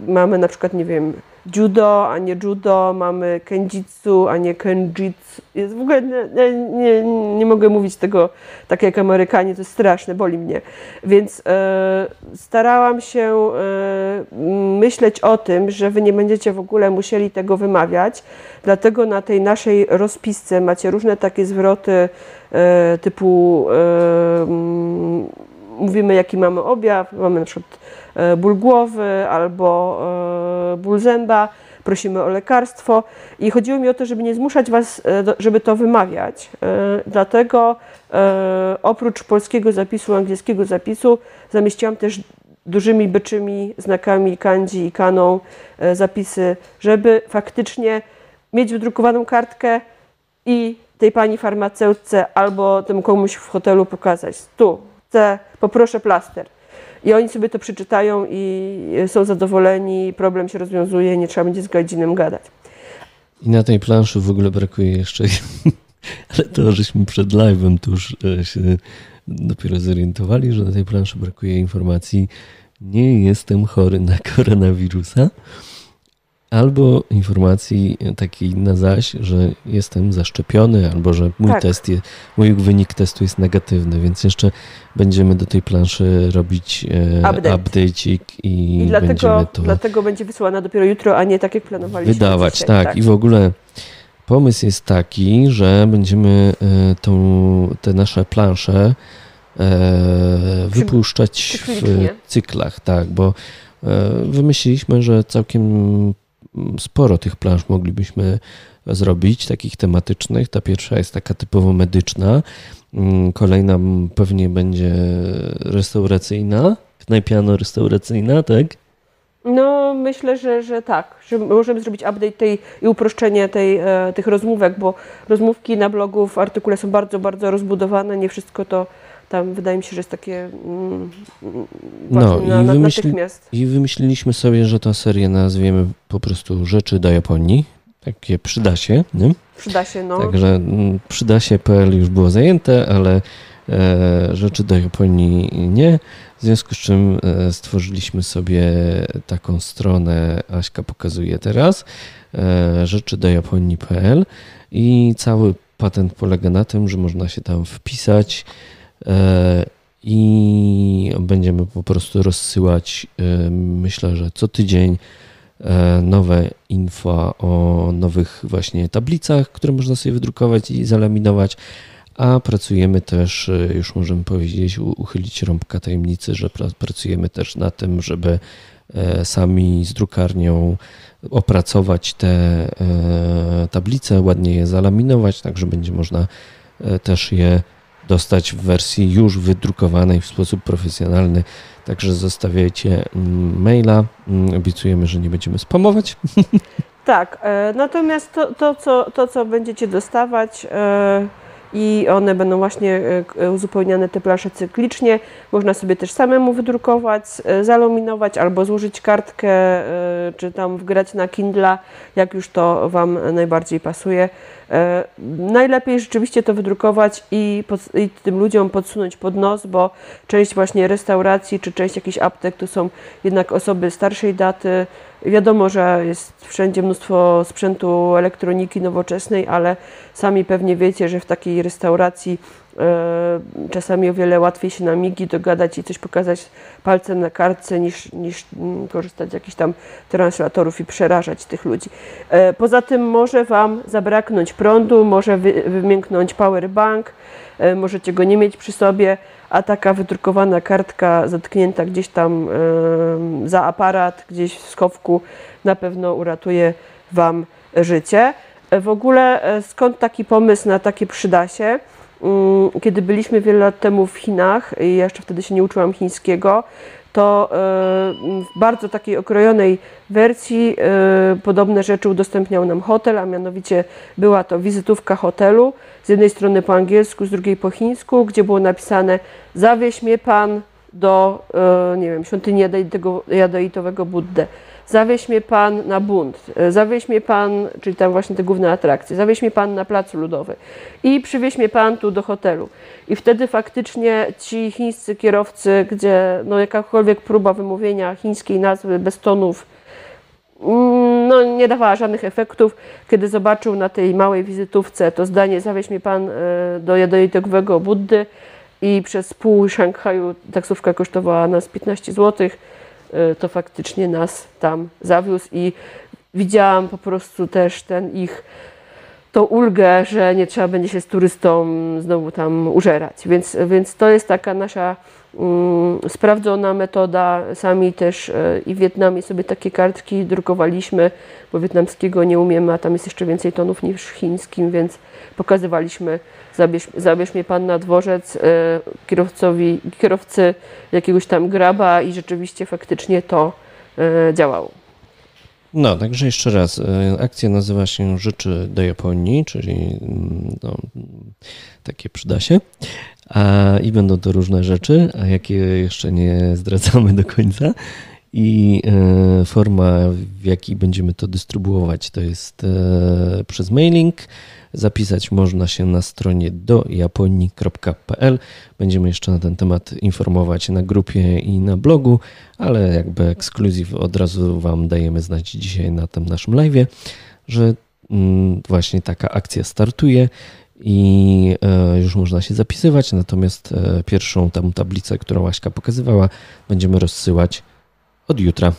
e, mamy na przykład, nie wiem, judo, a nie judo, mamy kenjitsu, a nie kenjitsu. Jest w ogóle nie, nie, nie mogę mówić tego tak jak Amerykanie, to jest straszne, boli mnie. Więc e, starałam się e, myśleć o tym, że wy nie będziecie w ogóle musieli tego wymawiać, dlatego na tej naszej rozpisce macie różne takie zwroty e, typu mówimy jaki mamy objaw, mamy na przykład ból głowy albo e, ból zęba, prosimy o lekarstwo i chodziło mi o to, żeby nie zmuszać Was, e, żeby to wymawiać. Dlatego oprócz polskiego zapisu, angielskiego zapisu zamieściłam też dużymi byczymi znakami kanji i kaną zapisy, żeby faktycznie mieć wydrukowaną kartkę i tej pani farmaceutce albo temu komuś w hotelu pokazać. Tu, chcę, poproszę plaster. I oni sobie to przeczytają i są zadowoleni, problem się rozwiązuje, nie trzeba będzie z Gadzinem gadać. I na tej planszy w ogóle brakuje jeszcze, ale to żeśmy przed live'em tuż e, się dopiero zorientowali, że na tej planszy brakuje informacji nie jestem chory na koronawirusa, albo informacji takiej na zaś, że jestem zaszczepiony, albo że mój Tak. test, je, mój wynik testu jest negatywny, więc jeszcze będziemy do tej planszy robić e, Update. i, I będziemy dlatego, to dlatego będzie wysyłana dopiero jutro, a nie tak jak planowaliśmy. wydawać. dzisiaj, Tak. i w ogóle pomysł jest taki, że będziemy e, tą, te nasze plansze e, wypuszczać w cyklach, tak, bo wymyśliliśmy, że całkiem sporo tych plansz moglibyśmy zrobić, takich tematycznych. Ta pierwsza jest taka typowo medyczna, Mm, kolejna pewnie będzie restauracyjna, knajpiano-restauracyjna, tak? No, myślę, że, że tak, że możemy zrobić update tej i uproszczenie tej, e, tych rozmówek, bo rozmówki na blogu w artykule są bardzo, bardzo rozbudowane. Nie wszystko to tam wydaje mi się, że jest takie mm, No, i na, na, wymyśli- natychmiast. I wymyśliliśmy sobie, że tę serię nazwiemy po prostu Rzeczy do Japonii. Takie przyda się, nie? Przyda się, no. Także mm, przyda się PL już było zajęte, ale e, rzeczy do Japonii nie. W związku z czym e, stworzyliśmy sobie taką stronę, Aśka pokazuje teraz, e, rzeczy do Japonii.pl i cały patent polega na tym, że można się tam wpisać i będziemy po prostu rozsyłać, e, myślę, że co tydzień e, nowe info o nowych właśnie tablicach, które można sobie wydrukować i zalaminować, a pracujemy też, e, już możemy powiedzieć, uchylić rąbka tajemnicy, że pra- pracujemy też na tym, żeby e, sami z drukarnią opracować te e, tablice, ładnie je zalaminować, tak że będzie można e, też je dostać w wersji już wydrukowanej w sposób profesjonalny. Także zostawiajcie mm, maila. Mm, Obiecujemy, że nie będziemy spamować. Tak, e, natomiast to, to, co, to, co będziecie dostawać e, i one będą właśnie e, uzupełniane te plansze cyklicznie, można sobie też samemu wydrukować, e, zaluminować albo złożyć kartkę, e, czy tam wgrać na Kindle, jak już to Wam najbardziej pasuje. Najlepiej rzeczywiście to wydrukować i, pod, i tym ludziom podsunąć pod nos, bo część właśnie restauracji czy część jakichś aptek to są jednak osoby starszej daty. Wiadomo, że jest wszędzie mnóstwo sprzętu elektroniki nowoczesnej, ale sami pewnie wiecie, że w takiej restauracji e, czasami o wiele łatwiej się na migi dogadać i coś pokazać palcem na kartce niż, niż mm, korzystać z jakichś tam translatorów i przerażać tych ludzi. E, Poza tym może Wam zabraknąć prądu, może wy, wymięknąć powerbank, e, możecie go nie mieć przy sobie, a taka wydrukowana kartka zatknięta gdzieś tam em, za aparat, gdzieś w schowku na pewno uratuje Wam życie. W ogóle e, skąd taki pomysł na takie przydasie? Mm, Kiedy byliśmy wiele lat temu w Chinach i jeszcze wtedy się nie uczyłam chińskiego, to e, w bardzo takiej okrojonej wersji e, podobne rzeczy udostępniał nam hotel, a mianowicie była to wizytówka hotelu, z jednej strony po angielsku, z drugiej po chińsku, gdzie było napisane zawieź mnie pan do, e, nie wiem, świątyni jadeitego, jadeitowego Buddę. Zawieź mnie pan na bunt, e, zawieź mnie pan, czyli tam właśnie te główne atrakcje, zawieź mnie pan na placu ludowy i przywieź mnie pan tu do hotelu. I wtedy faktycznie ci chińscy kierowcy, gdzie no jakakolwiek próba wymówienia chińskiej nazwy bez tonów mm, no, nie dawała żadnych efektów. Kiedy zobaczył na tej małej wizytówce to zdanie zawieź mnie pan e, do jadeitowego Buddy i przez pół Szanghaju taksówka kosztowała nas 15 zł, to faktycznie nas tam zawiózł i widziałam po prostu też ten ich tą ulgę, że nie trzeba będzie się z turystą znowu tam użerać. Więc, więc to jest taka nasza mm, sprawdzona metoda. Sami też e, i w Wietnamie sobie takie kartki drukowaliśmy, bo wietnamskiego nie umiemy, a tam jest jeszcze więcej tonów niż chińskim, więc pokazywaliśmy, zabierz, zabierz mnie pan na dworzec e, kierowcowi, kierowcy jakiegoś tam graba i rzeczywiście faktycznie to e, działało. No, także jeszcze raz. e, Akcja nazywa się Rzeczy do Japonii, czyli mm, no, takie przyda się. A, I będą to różne rzeczy, a jakie jeszcze nie zdradzamy do końca. I forma, w jakiej będziemy to dystrybuować, to jest przez mailing. Zapisać można się na stronie do japonii.pl. Będziemy jeszcze na ten temat informować na grupie i na blogu, ale jakby ekskluzyw od razu Wam dajemy znać dzisiaj na tym naszym live, że mm, właśnie taka akcja startuje i e, już można się zapisywać. Natomiast e, pierwszą tam tablicę, którą Aśka pokazywała, będziemy rozsyłać od jutra.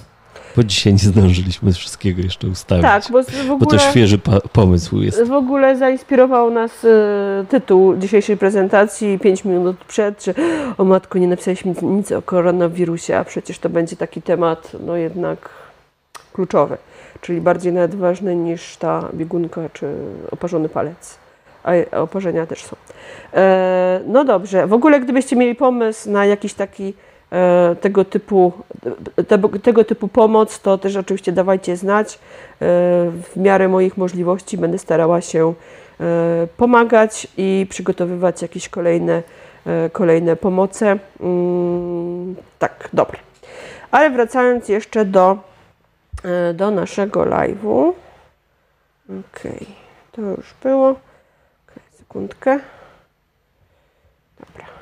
Bo dzisiaj nie zdążyliśmy wszystkiego jeszcze ustawić. Tak, bo, w ogóle, bo to świeży pomysł jest. W ogóle zainspirował nas y, tytuł dzisiejszej prezentacji 5 minut przed, że o matko, nie napisaliśmy nic o koronawirusie, a przecież to będzie taki temat no jednak kluczowy, czyli bardziej nawet ważny niż ta biegunka czy oparzony palec. A oparzenia też są. E, no dobrze, w ogóle gdybyście mieli pomysł na jakiś taki tego typu, tego, typu pomoc, to też oczywiście dawajcie znać. E, w miarę moich możliwości będę starała się e, pomagać i przygotowywać jakieś kolejne, kolejne pomoce. Mm, tak, dobra. Ale wracając jeszcze do, do naszego live'u. Ok, to już było. Okay, sekundkę. Dobra.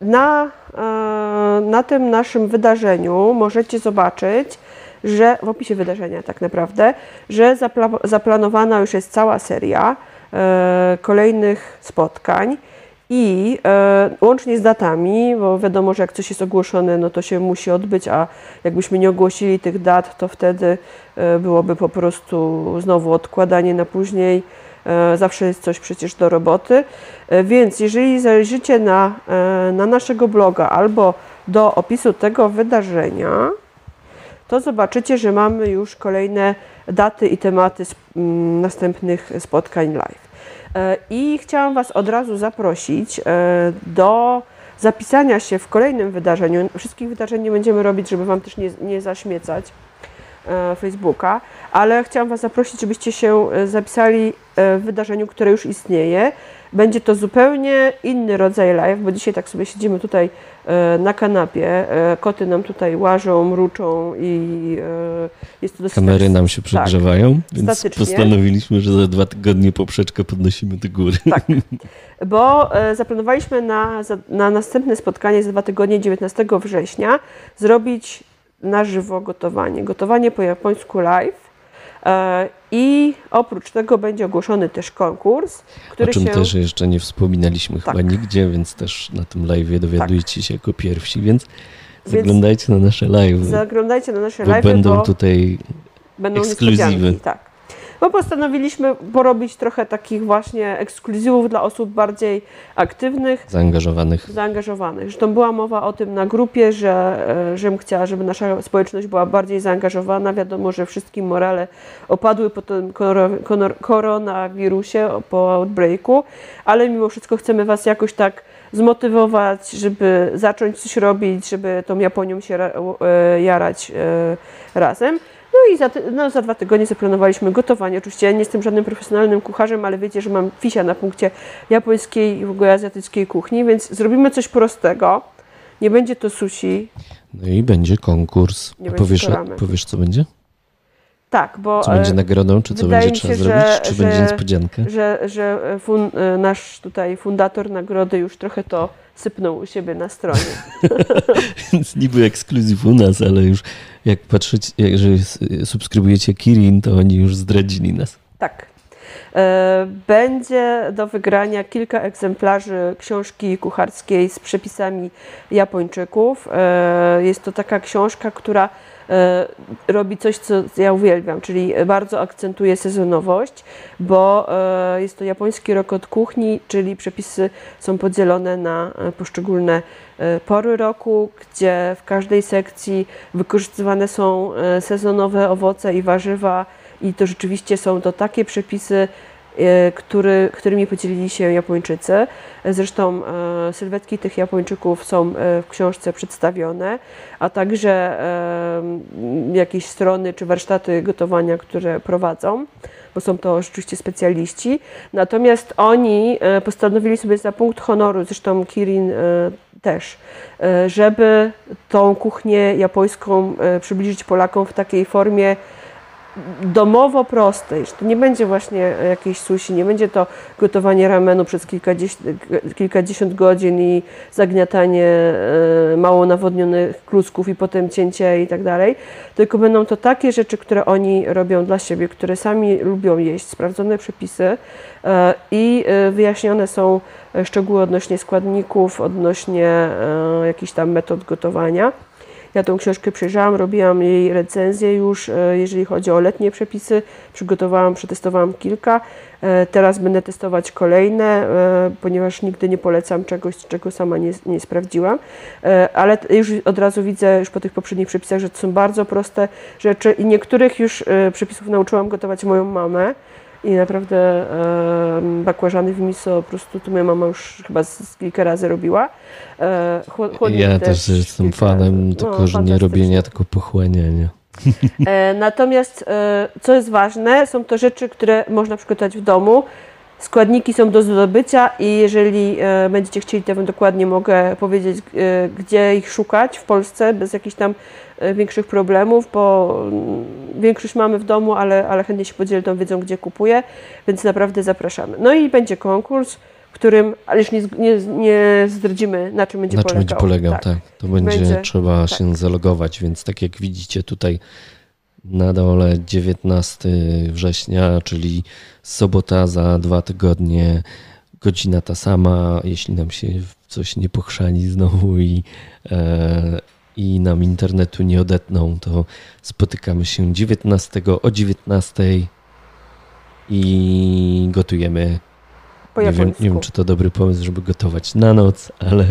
Na, e, na tym naszym wydarzeniu możecie zobaczyć, że w opisie wydarzenia tak naprawdę, że zapla zaplanowana już jest cała seria e, kolejnych spotkań i e, łącznie z datami, bo wiadomo, że jak coś jest ogłoszone, no to się musi odbyć, a jakbyśmy nie ogłosili tych dat, to wtedy e, byłoby po prostu znowu odkładanie na później. E, zawsze jest coś przecież do roboty. E, więc jeżeli zajrzycie na, e, na naszego bloga albo do opisu tego wydarzenia, to zobaczycie, że mamy już kolejne daty i tematy następnych spotkań live. I chciałam Was od razu zaprosić do zapisania się w kolejnym wydarzeniu. Wszystkich wydarzeń nie będziemy robić, żeby Wam też nie, nie zaśmiecać E, Facebooka, ale chciałam Was zaprosić, żebyście się e, zapisali e, w wydarzeniu, które już istnieje. Będzie to zupełnie inny rodzaj live, bo dzisiaj tak sobie siedzimy tutaj na kanapie, koty nam tutaj łażą, mruczą i jest to dosyć... Kamery nam się przegrzewają, tak, więc statycznie. postanowiliśmy, że za dwa tygodnie poprzeczkę podnosimy do góry. Tak, bo zaplanowaliśmy na, na następne spotkanie za dwa tygodnie, 19 września, zrobić na żywo gotowanie. Gotowanie po japońsku live. E, I oprócz tego będzie ogłoszony też konkurs, który O czym się... też jeszcze nie wspominaliśmy tak. chyba nigdzie, więc też na tym live dowiadujecie tak. się jako pierwsi, więc, więc zaglądajcie na nasze live. Zaglądajcie na nasze live, będą tutaj będą ekskluzywy. Tak bo postanowiliśmy porobić trochę takich właśnie ekskluzywów dla osób bardziej aktywnych. Zaangażowanych. Zaangażowanych. Zresztą była mowa o tym na grupie, że, e, żebym chciała, żeby nasza społeczność była bardziej zaangażowana. Wiadomo, że wszystkim morale opadły po tym koronawirusie, po outbreaku, ale mimo wszystko chcemy Was jakoś tak zmotywować, żeby zacząć coś robić, żeby tą Japonią się e, jarać e, razem. No i za, no, za dwa tygodnie zaplanowaliśmy gotowanie. Oczywiście ja nie jestem żadnym profesjonalnym kucharzem, ale wiecie, że mam fisia na punkcie japońskiej i w ogóle azjatyckiej kuchni, więc zrobimy coś prostego. Nie będzie to sushi. No i będzie konkurs. Nie powiesz, powiesz, co będzie? Tak, bo. Co będzie e, nagrodą, czy co będzie trzeba się, zrobić, czy że, będzie niespodzianka? Że, że fun, e, nasz tutaj fundator nagrody już trochę to sypnął u siebie na stronie. Więc niby ekskluzyw u nas, ale już jak patrzeć, jeżeli subskrybujecie Kirin, to oni już zdradzili nas. Tak. E, będzie do wygrania kilka egzemplarzy książki kucharskiej z przepisami Japończyków. Jest to taka książka, która E, robi coś, co ja uwielbiam, czyli bardzo akcentuje sezonowość, bo e, jest to japoński rok od kuchni, czyli przepisy są podzielone na e, poszczególne pory roku, gdzie w każdej sekcji wykorzystywane są sezonowe owoce i warzywa i to rzeczywiście są to takie przepisy, który, którymi podzielili się Japończycy. Zresztą sylwetki tych Japończyków są w książce przedstawione, a także jakieś strony czy warsztaty gotowania, które prowadzą bo są to rzeczywiście specjaliści. Natomiast oni e, postanowili sobie za punkt honoru, zresztą Kirin e, też, e, żeby tą kuchnię japońską przybliżyć Polakom w takiej formie domowo prostej, że to nie będzie właśnie jakieś sushi, nie będzie to gotowanie ramenu przez kilkadziesiąt, kilkadziesiąt godzin i zagniatanie e, mało nawodnionych klusków i potem cięcie i tak dalej, tylko będą to takie rzeczy, które oni robią dla siebie, które sami lubią jeść, sprawdzone przepisy e, i e, wyjaśnione są szczegóły odnośnie składników, odnośnie jakichś tam metod gotowania. Ja tą książkę przejrzałam, robiłam jej recenzję już, e, jeżeli chodzi o letnie przepisy. Przygotowałam, przetestowałam kilka. E, teraz będę testować kolejne, e, ponieważ nigdy nie polecam czegoś, czego sama nie, nie sprawdziłam. Ale już od razu widzę, już po tych poprzednich przepisach, że to są bardzo proste rzeczy i niektórych już przepisów nauczyłam gotować moją mamę. I naprawdę e, bakłażany w miso po prostu to moja mama już chyba z, z kilka razy robiła. E, ja też, jestem fanem no, tylko, że nie robienia, tylko pochłaniania. E, natomiast e, co jest ważne, są to rzeczy, które można przygotować w domu. Składniki są do zdobycia i jeżeli e, będziecie chcieli, to Wam dokładnie mogę powiedzieć, e, gdzie ich szukać w Polsce bez jakichś tam e, większych problemów, bo mm, większość mamy w domu, ale, ale chętnie się podzielę tą wiedzą, gdzie kupuję, więc naprawdę zapraszamy. No i będzie konkurs, w którym, ale już nie, nie, nie zdradzimy, na czym będzie na polegał. Na czym będzie polegał, tak. tak. To będzie, będzie trzeba tak. się zalogować, więc tak jak widzicie tutaj na dole 19 września, czyli sobota za dwa tygodnie, godzina ta sama. Jeśli nam się coś nie pochrzani znowu i, e, i nam internetu nie odetną, to spotykamy się 19 o 19 i gotujemy. nie wiem, nie wiem, czy to dobry pomysł, żeby gotować na noc, ale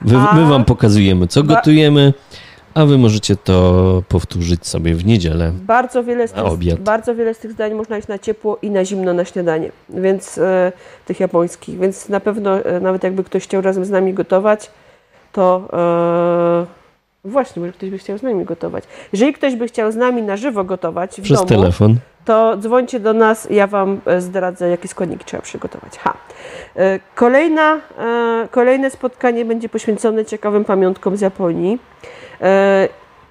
my, my Wam pokazujemy, co gotujemy a wy możecie to powtórzyć sobie w niedzielę. Bardzo wiele z, tych, bardzo wiele z tych zdań można jeść na ciepło i na zimno na śniadanie, więc e, tych japońskich, więc na pewno e, nawet jakby ktoś chciał razem z nami gotować, to e, właśnie, może ktoś by chciał z nami gotować. Jeżeli ktoś by chciał z nami na żywo gotować w Przez domu, telefon. To dzwońcie do nas, ja Wam e, zdradzę, jakie składniki trzeba przygotować. Ha. E, kolejna, e, kolejne spotkanie będzie poświęcone ciekawym pamiątkom z Japonii.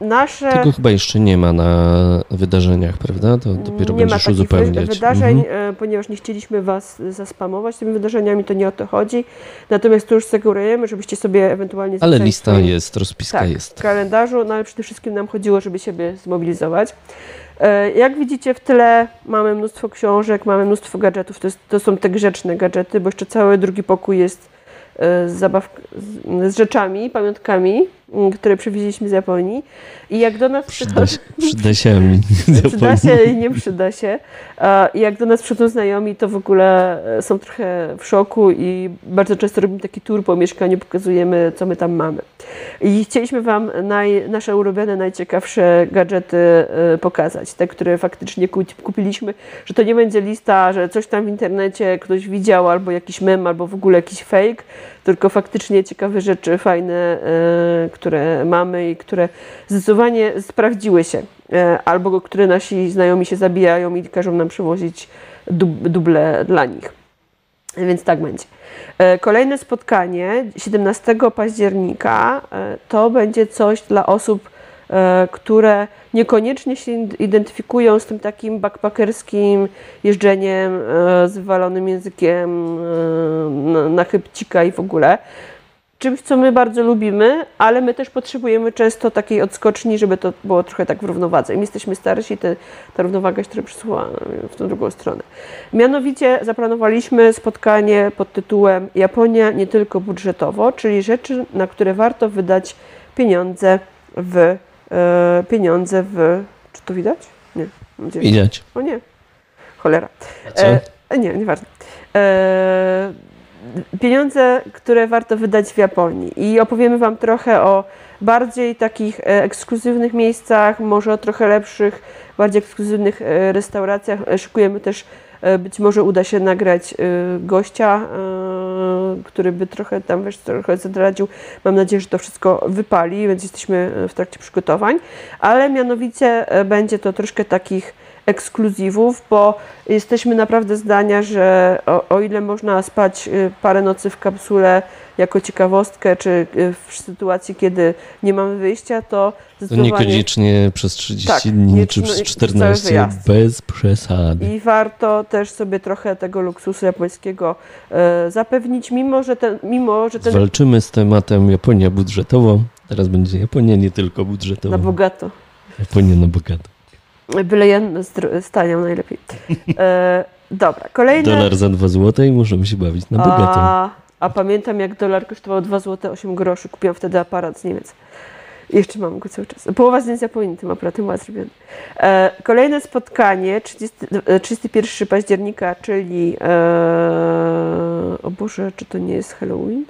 Nasze... Tego chyba jeszcze nie ma na wydarzeniach, prawda? To dopiero nie będziesz ma uzupełniać. wydarzeń, mhm. Ponieważ nie chcieliśmy Was zaspamować tymi wydarzeniami, to nie o to chodzi. Natomiast tu już sugerujemy, żebyście sobie ewentualnie... Ale lista jest, rozpiska tak, jest. w kalendarzu, no ale przede wszystkim nam chodziło, żeby siebie zmobilizować. E, jak widzicie w tyle mamy mnóstwo książek, mamy mnóstwo gadżetów, to, jest, to są te grzeczne gadżety, bo jeszcze cały drugi pokój jest z, zabaw, z rzeczami, pamiątkami, które przywieźliśmy z Japonii. I jak do nas przyda, się, przyda się. Przyda się i nie przyda się. I jak do nas przychodzą znajomi, to w ogóle e, są trochę w szoku i bardzo często robimy taki tour po mieszkaniu, pokazujemy, co my tam mamy. I chcieliśmy Wam naj, nasze ulubione, najciekawsze gadżety e, pokazać, te, które faktycznie kupiliśmy, że to nie będzie lista, że coś tam w internecie ktoś widział, albo jakiś mem, albo w ogóle jakiś fake, tylko faktycznie ciekawe rzeczy, fajne, e, które mamy i które zdecydowanie sprawdziły się, e, albo które nasi znajomi się zabijają i każą nam przywozić duble dla nich. Więc tak będzie. E, kolejne spotkanie 17 października to będzie coś dla osób, które niekoniecznie się identyfikują z tym takim backpackerskim jeżdżeniem z wywalonym językiem na chybcika i w ogóle czymś, co my bardzo lubimy, ale my też potrzebujemy często takiej odskoczni, żeby to było trochę tak w równowadze. Im jesteśmy starsi, te, ta równowaga się trochę przesuwa w tą drugą stronę. Mianowicie zaplanowaliśmy spotkanie pod tytułem Japonia nie tylko budżetowo, czyli rzeczy, na które warto wydać pieniądze w e, pieniądze w... Czy to widać? Nie. Widać. O nie. Cholera. co? E, nie, nieważne. E, pieniądze, które warto wydać w Japonii. I opowiemy Wam trochę o bardziej takich e, ekskluzywnych miejscach, może o trochę lepszych, bardziej ekskluzywnych e, restauracjach. E, szykujemy też Być może uda się nagrać gościa, który by trochę tam wiesz, trochę zadradził. Mam nadzieję, że to wszystko wypali, więc jesteśmy w trakcie przygotowań. Ale mianowicie będzie to troszkę takich ekskluzywów, bo jesteśmy naprawdę zdania, że o, o, ile można spać y, parę nocy w kapsule jako ciekawostkę, czy y, w sytuacji, kiedy nie mamy wyjścia, to zdecydowanie... To niekoniecznie przez 30 tak, dni, czy przez 14, bez przesady. I warto też sobie trochę tego luksusu japońskiego e, zapewnić, mimo że ten... Mimo, że ten... Walczymy z tematem Japonia budżetowo. Teraz będzie Japonia nie tylko budżetowo. Na bogato. Japonia na bogato. Byle jeden staniał najlepiej. E, dobra, kolejny. Dolar za 2 zł i możemy się bawić na bogato. A, a pamiętam, jak dolar kosztował 2 zł 8 groszy. Kupiłam wtedy aparat z Niemiec. Jeszcze mam go cały czas. Połowa zdjęć Japonii tym aparatem była zrobiona. E, kolejne spotkanie, 30, 31 e, października, czyli e, o Boże, czy to nie jest Halloween?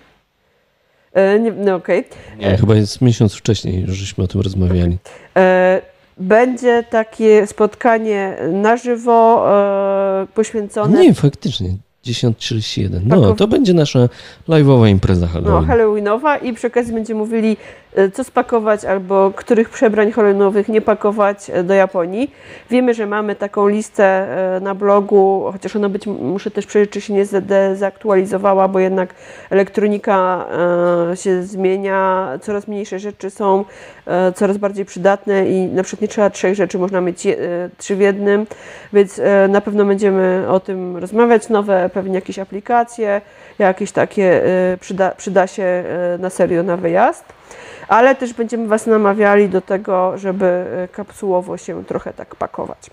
E, nie, no okej. Okay. Nie, chyba jest miesiąc wcześniej, żeśmy o tym rozmawiali. E, będzie takie spotkanie na żywo e, poświęcone. Nie, faktycznie. 10.31. No, to będzie nasza live'owa impreza Halloween. No, Halloweenowa i przy okazji będziemy mówili, e, co spakować albo których przebrań halloweenowych nie pakować e, do Japonii. Wiemy, że mamy taką listę e, na blogu, chociaż ona być, muszę też przejrzeć, czy się nie zaktualizowała, bo jednak elektronika się zmienia, coraz mniejsze rzeczy są coraz bardziej przydatne i na przykład nie trzeba trzech rzeczy, można mieć trzy w jednym, więc na pewno będziemy o tym rozmawiać. Nowe pewnie jakieś aplikacje, jakieś takie przyda, przyda się na serio na wyjazd. Ale też będziemy Was namawiali do tego, żeby kapsułowo się trochę tak pakować.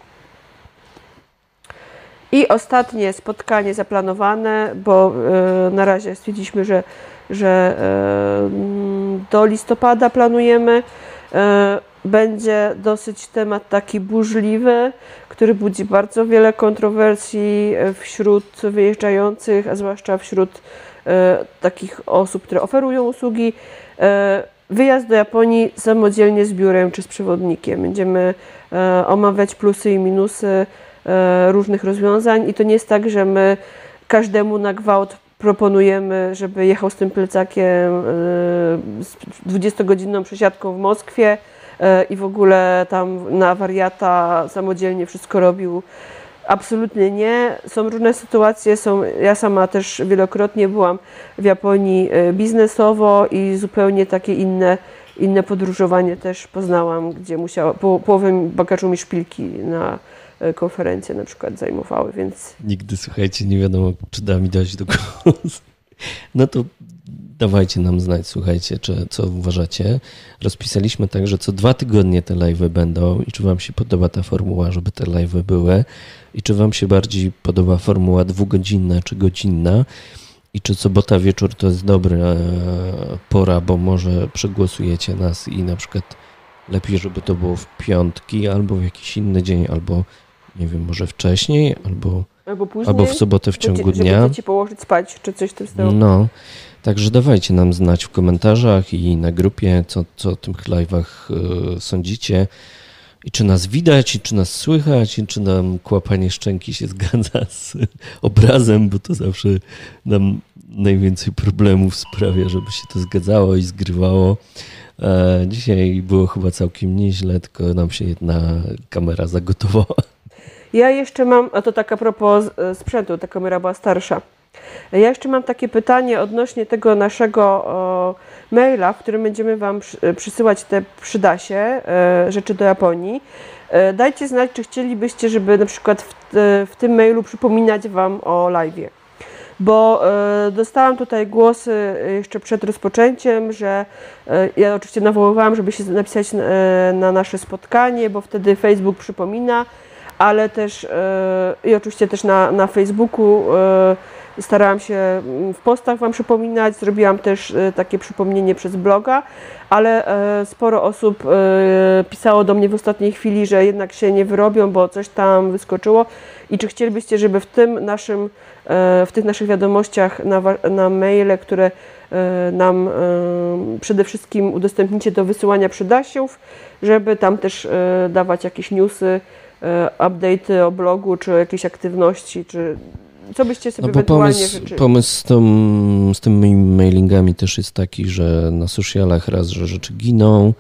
I ostatnie spotkanie zaplanowane, bo na razie stwierdziliśmy, że, że do listopada planujemy będzie dosyć temat taki burzliwy, który budzi bardzo wiele kontrowersji e, wśród wyjeżdżających, a zwłaszcza wśród e, takich osób, które oferują usługi. E, wyjazd do Japonii samodzielnie z biurem czy z przewodnikiem. Będziemy e, omawiać plusy i minusy e, różnych rozwiązań i to nie jest tak, że my każdemu na gwałt proponujemy, żeby jechał z tym plecakiem e, z 20-godzinną przesiadką w Moskwie, E, i w ogóle tam na wariata samodzielnie wszystko robił. Absolutnie nie. Są różne sytuacje. Są, ja sama też wielokrotnie byłam w Japonii e, biznesowo i zupełnie takie inne, inne podróżowanie też poznałam, gdzie musiała, po, połowę bagażu mi szpilki na konferencje na przykład zajmowały, więc... Nigdy, słuchajcie, nie wiadomo, czy da mi dać do głosu. No to dawajcie nam znać, słuchajcie, czy, co uważacie. Rozpisaliśmy tak, że co dwa tygodnie te live'y będą i czy wam się podoba ta formuła, żeby te live'y były i czy wam się bardziej podoba formuła dwugodzinna czy godzinna i czy sobota wieczór to jest dobra e, pora, bo może przegłosujecie nas i na przykład lepiej, żeby to było w piątki albo w jakiś inny dzień, albo nie wiem, może wcześniej, albo, albo, później, albo w sobotę w ciągu żeby, dnia. Żeby ci położyć spać, czy coś w tym stylu. No, Także dawajcie nam znać w komentarzach i na grupie, co, co o tych live'ach y, sądzicie. I czy nas widać, i czy nas słychać, i czy nam kłapanie szczęki się zgadza z obrazem, bo to zawsze nam najwięcej problemów sprawia, żeby się to zgadzało i zgrywało. E, dzisiaj było chyba całkiem nieźle, tylko nam się jedna kamera zagotowała. Ja jeszcze mam, a to tak a propos e, sprzętu, ta kamera była starsza. Ja jeszcze mam takie pytanie odnośnie tego naszego o, maila, w którym będziemy Wam przysyłać te przydasie, e, rzeczy do Japonii. E, dajcie znać, czy chcielibyście, żeby na przykład w, w tym mailu przypominać Wam o live'ie. Bo e, dostałam tutaj głosy jeszcze przed rozpoczęciem, że e, ja oczywiście nawoływałam, żeby się napisać na, e, na nasze spotkanie, bo wtedy Facebook przypomina, ale też e, i oczywiście też na, na Facebooku e, Starałam się mm, w postach Wam przypominać, zrobiłam też e, takie przypomnienie przez bloga, ale sporo osób pisało do mnie w ostatniej chwili, że jednak się nie wyrobią, bo coś tam wyskoczyło. I czy chcielibyście, żeby w tym naszym, w tych naszych wiadomościach na, na maile, które nam przede wszystkim udostępnicie do wysyłania przydasiów, żeby tam też dawać jakieś newsy, e, update'y o blogu, czy jakieś aktywności, czy co byście sobie No bo pomysł, życzyli? pomysł z, tą, z tymi mailingami też jest taki, że na socialach raz, że rzeczy giną,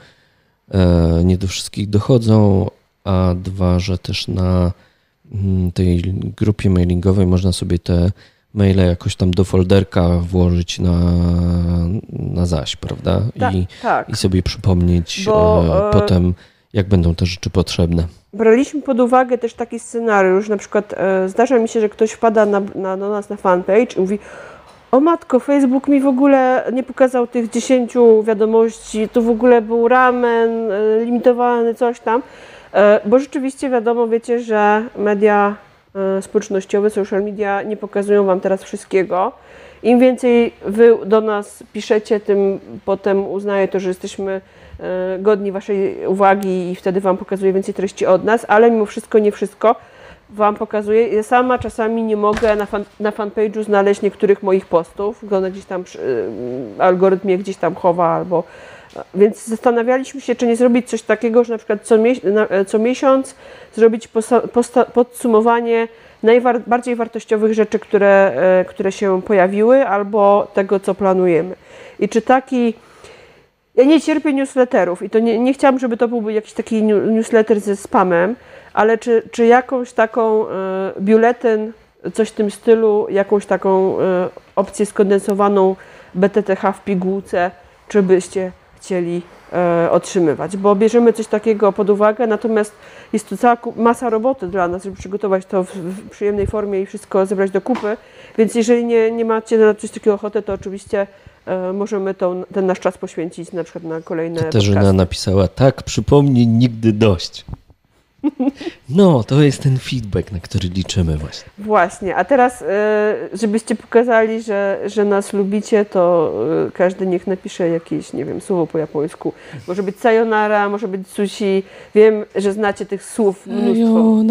e, nie do wszystkich dochodzą, a dwa, że też na mm, tej grupie mailingowej można sobie te maile jakoś tam do folderka włożyć na, na zaś, prawda? Tak, I, tak. I sobie przypomnieć Bo, e, e, potem, jak będą te rzeczy potrzebne. Braliśmy pod uwagę też taki scenariusz, na przykład e, zdarza mi się, że ktoś wpada na, na, do nas na fanpage i mówi o matko, Facebook mi w ogóle nie pokazał tych 10 wiadomości, tu w ogóle był ramen, e, limitowany, coś tam. E, bo rzeczywiście wiadomo, wiecie, że media e, społecznościowe, social media nie pokazują Wam teraz wszystkiego. Im więcej Wy do nas piszecie, tym potem uznaję to, że jesteśmy godni Waszej uwagi i wtedy Wam pokazuję więcej treści od nas, ale mimo wszystko nie wszystko Wam pokazuję. Ja sama czasami nie mogę na, fan, na fanpage'u znaleźć niektórych moich postów, one gdzieś tam y, algorytm je gdzieś tam chowa albo... Więc zastanawialiśmy się, czy nie zrobić coś takiego, że na przykład co, mie na, co miesiąc zrobić podsumowanie najbardziej wartościowych rzeczy, które, e, które się pojawiły, albo tego, co planujemy. I czy taki. Ja nie cierpię newsletterów i to nie, nie chciałam, żeby to byłby jakiś taki newsletter ze spamem, ale czy, czy jakąś taką e, biuletyn, coś w tym stylu, jakąś taką e, opcję skondensowaną BTTH w pigułce, czy byście chcieli e, otrzymywać, bo bierzemy coś takiego pod uwagę, natomiast jest to cała masa roboty dla nas, żeby przygotować to w, w przyjemnej formie i wszystko zebrać do kupy, więc jeżeli nie, nie macie na coś takiego ochotę, to oczywiście możemy tą, ten nasz czas poświęcić na przykład na kolejne Katarzyna podcasty. napisała, tak, przypomnij, nigdy dość. No, to jest ten feedback, na który liczymy właśnie. Właśnie, a teraz, e, żebyście pokazali, że, że nas lubicie, to e, każdy niech napisze jakieś, nie wiem, słowo po japońsku. Może być sayonara, może być sushi. Wiem, że znacie tych słów mnóstwo.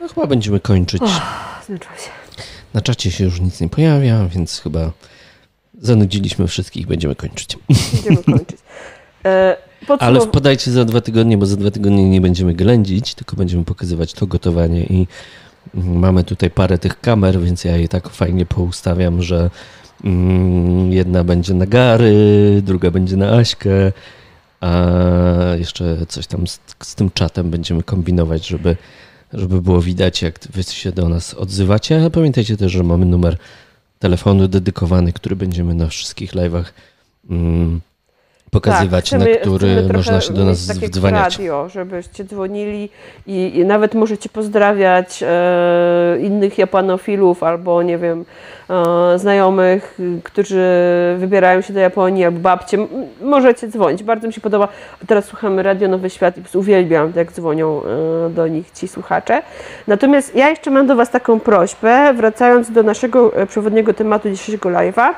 No chyba będziemy kończyć. Zmęczyłam się. Na czacie się już nic nie pojawia, więc chyba zanudziliśmy wszystkich, będziemy kończyć. Będziemy kończyć. E, Ale wpadajcie za dwa tygodnie, bo za dwa tygodnie nie będziemy ględzić, tylko będziemy pokazywać to gotowanie i mamy tutaj parę tych kamer, więc ja je tak fajnie poustawiam, że mm, jedna będzie na Gary, druga będzie na Aśkę, a jeszcze coś tam z, z tym czatem będziemy kombinować, żeby, żeby było widać, jak wy się do nas odzywacie. A pamiętajcie też, że mamy numer telefonu dedykowany, który będziemy na wszystkich live'ach mm, pokazywać, Tak, chcemy- na który można się do nas wdzwaniać. radio, żebyście dzwonili i, i nawet możecie pozdrawiać e, innych japanofilów albo nie wiem, e, znajomych, którzy wybierają się do Japonii albo babcie. Możecie dzwonić. Bardzo mi się podoba. Teraz słuchamy Radio Nowy Świat i uwielbiam, jak dzwonią e, do nich ci słuchacze. Natomiast ja jeszcze mam do Was taką prośbę, wracając do naszego e, przewodniego tematu dzisiejszego live'a.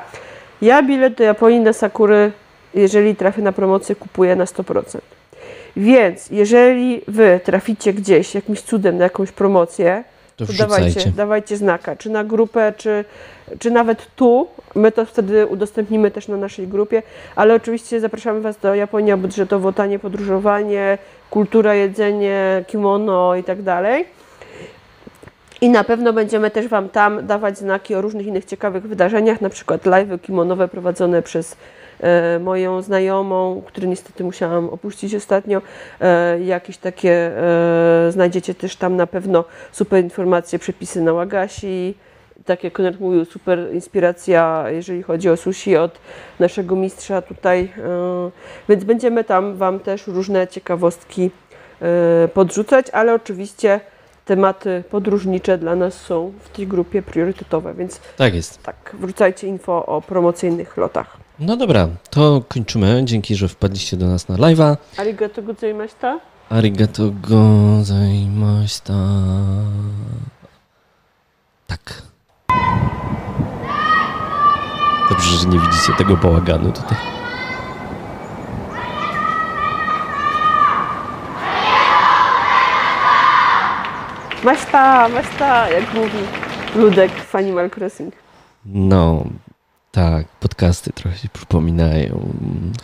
Ja bilet do Japonii na Sakury, jeżeli trafię na promocję, kupuję na 100%. Więc jeżeli Wy traficie gdzieś jakimś cudem na jakąś promocję, To to dawajcie, dawajcie znaka, czy na grupę, czy, czy nawet tu. My to wtedy udostępnimy też na naszej grupie, ale oczywiście zapraszamy Was do Japonia budżetowo, tanie podróżowanie, kultura, jedzenie, kimono i tak dalej. I na pewno będziemy też Wam tam dawać znaki o różnych innych ciekawych wydarzeniach, na przykład live kimonowe prowadzone przez moją znajomą, który niestety musiałam opuścić ostatnio. E, jakieś takie e, znajdziecie też tam na pewno super informacje, przepisy na Łagasi. Tak jak Konrad mówił, super inspiracja, jeżeli chodzi o sushi od naszego mistrza tutaj. E, więc będziemy tam Wam też różne ciekawostki e, podrzucać, ale oczywiście tematy podróżnicze dla nas są w tej grupie priorytetowe, więc Tak jest. tak, wrzucajcie info o promocyjnych lotach. No dobra, to kończymy. Dzięki, że wpadliście do nas na live'a. Arigato gozaimashita. Arigato gozaimashita. Tak. Dobrze, że nie widzicie tego bałaganu tutaj. Maszta, maszta, jak mówi Ludek w Animal Crossing. No, Tak, podcasty trochę się przypominają.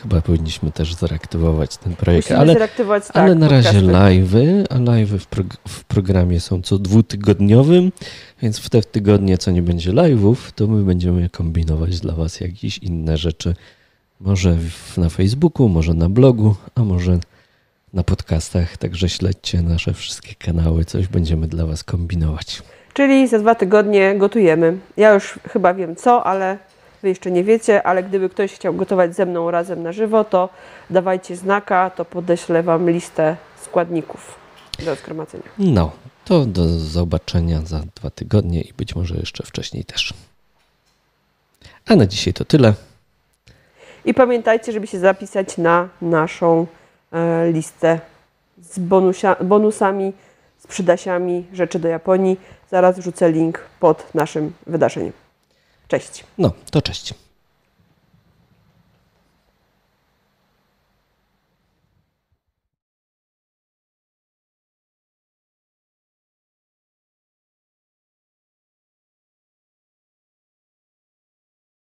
Chyba powinniśmy też zareaktywować ten projekt. Musimy ale, zreaktywować, tak, ale na razie live'y, a live'y w, prog- w programie są co dwutygodniowym, więc w te tygodnie, co nie będzie live'ów, to my będziemy kombinować dla Was jakieś inne rzeczy. Może w, na Facebooku, może na blogu, a może na podcastach. Także śledźcie nasze wszystkie kanały, coś będziemy dla Was kombinować. Czyli za dwa tygodnie gotujemy. Ja już chyba wiem co, ale Wy jeszcze nie wiecie, ale gdyby ktoś chciał gotować ze mną razem na żywo, to dawajcie znaka, to podeślę Wam listę składników do zgromadzenia. No, to do zobaczenia za dwa tygodnie i być może jeszcze wcześniej też. A na dzisiaj to tyle. I pamiętajcie, żeby się zapisać na naszą e, listę z bonusia, bonusami, z przydasiami rzeczy do Japonii. Zaraz wrzucę link pod naszym wydarzeniem. Cześć. No, to cześć.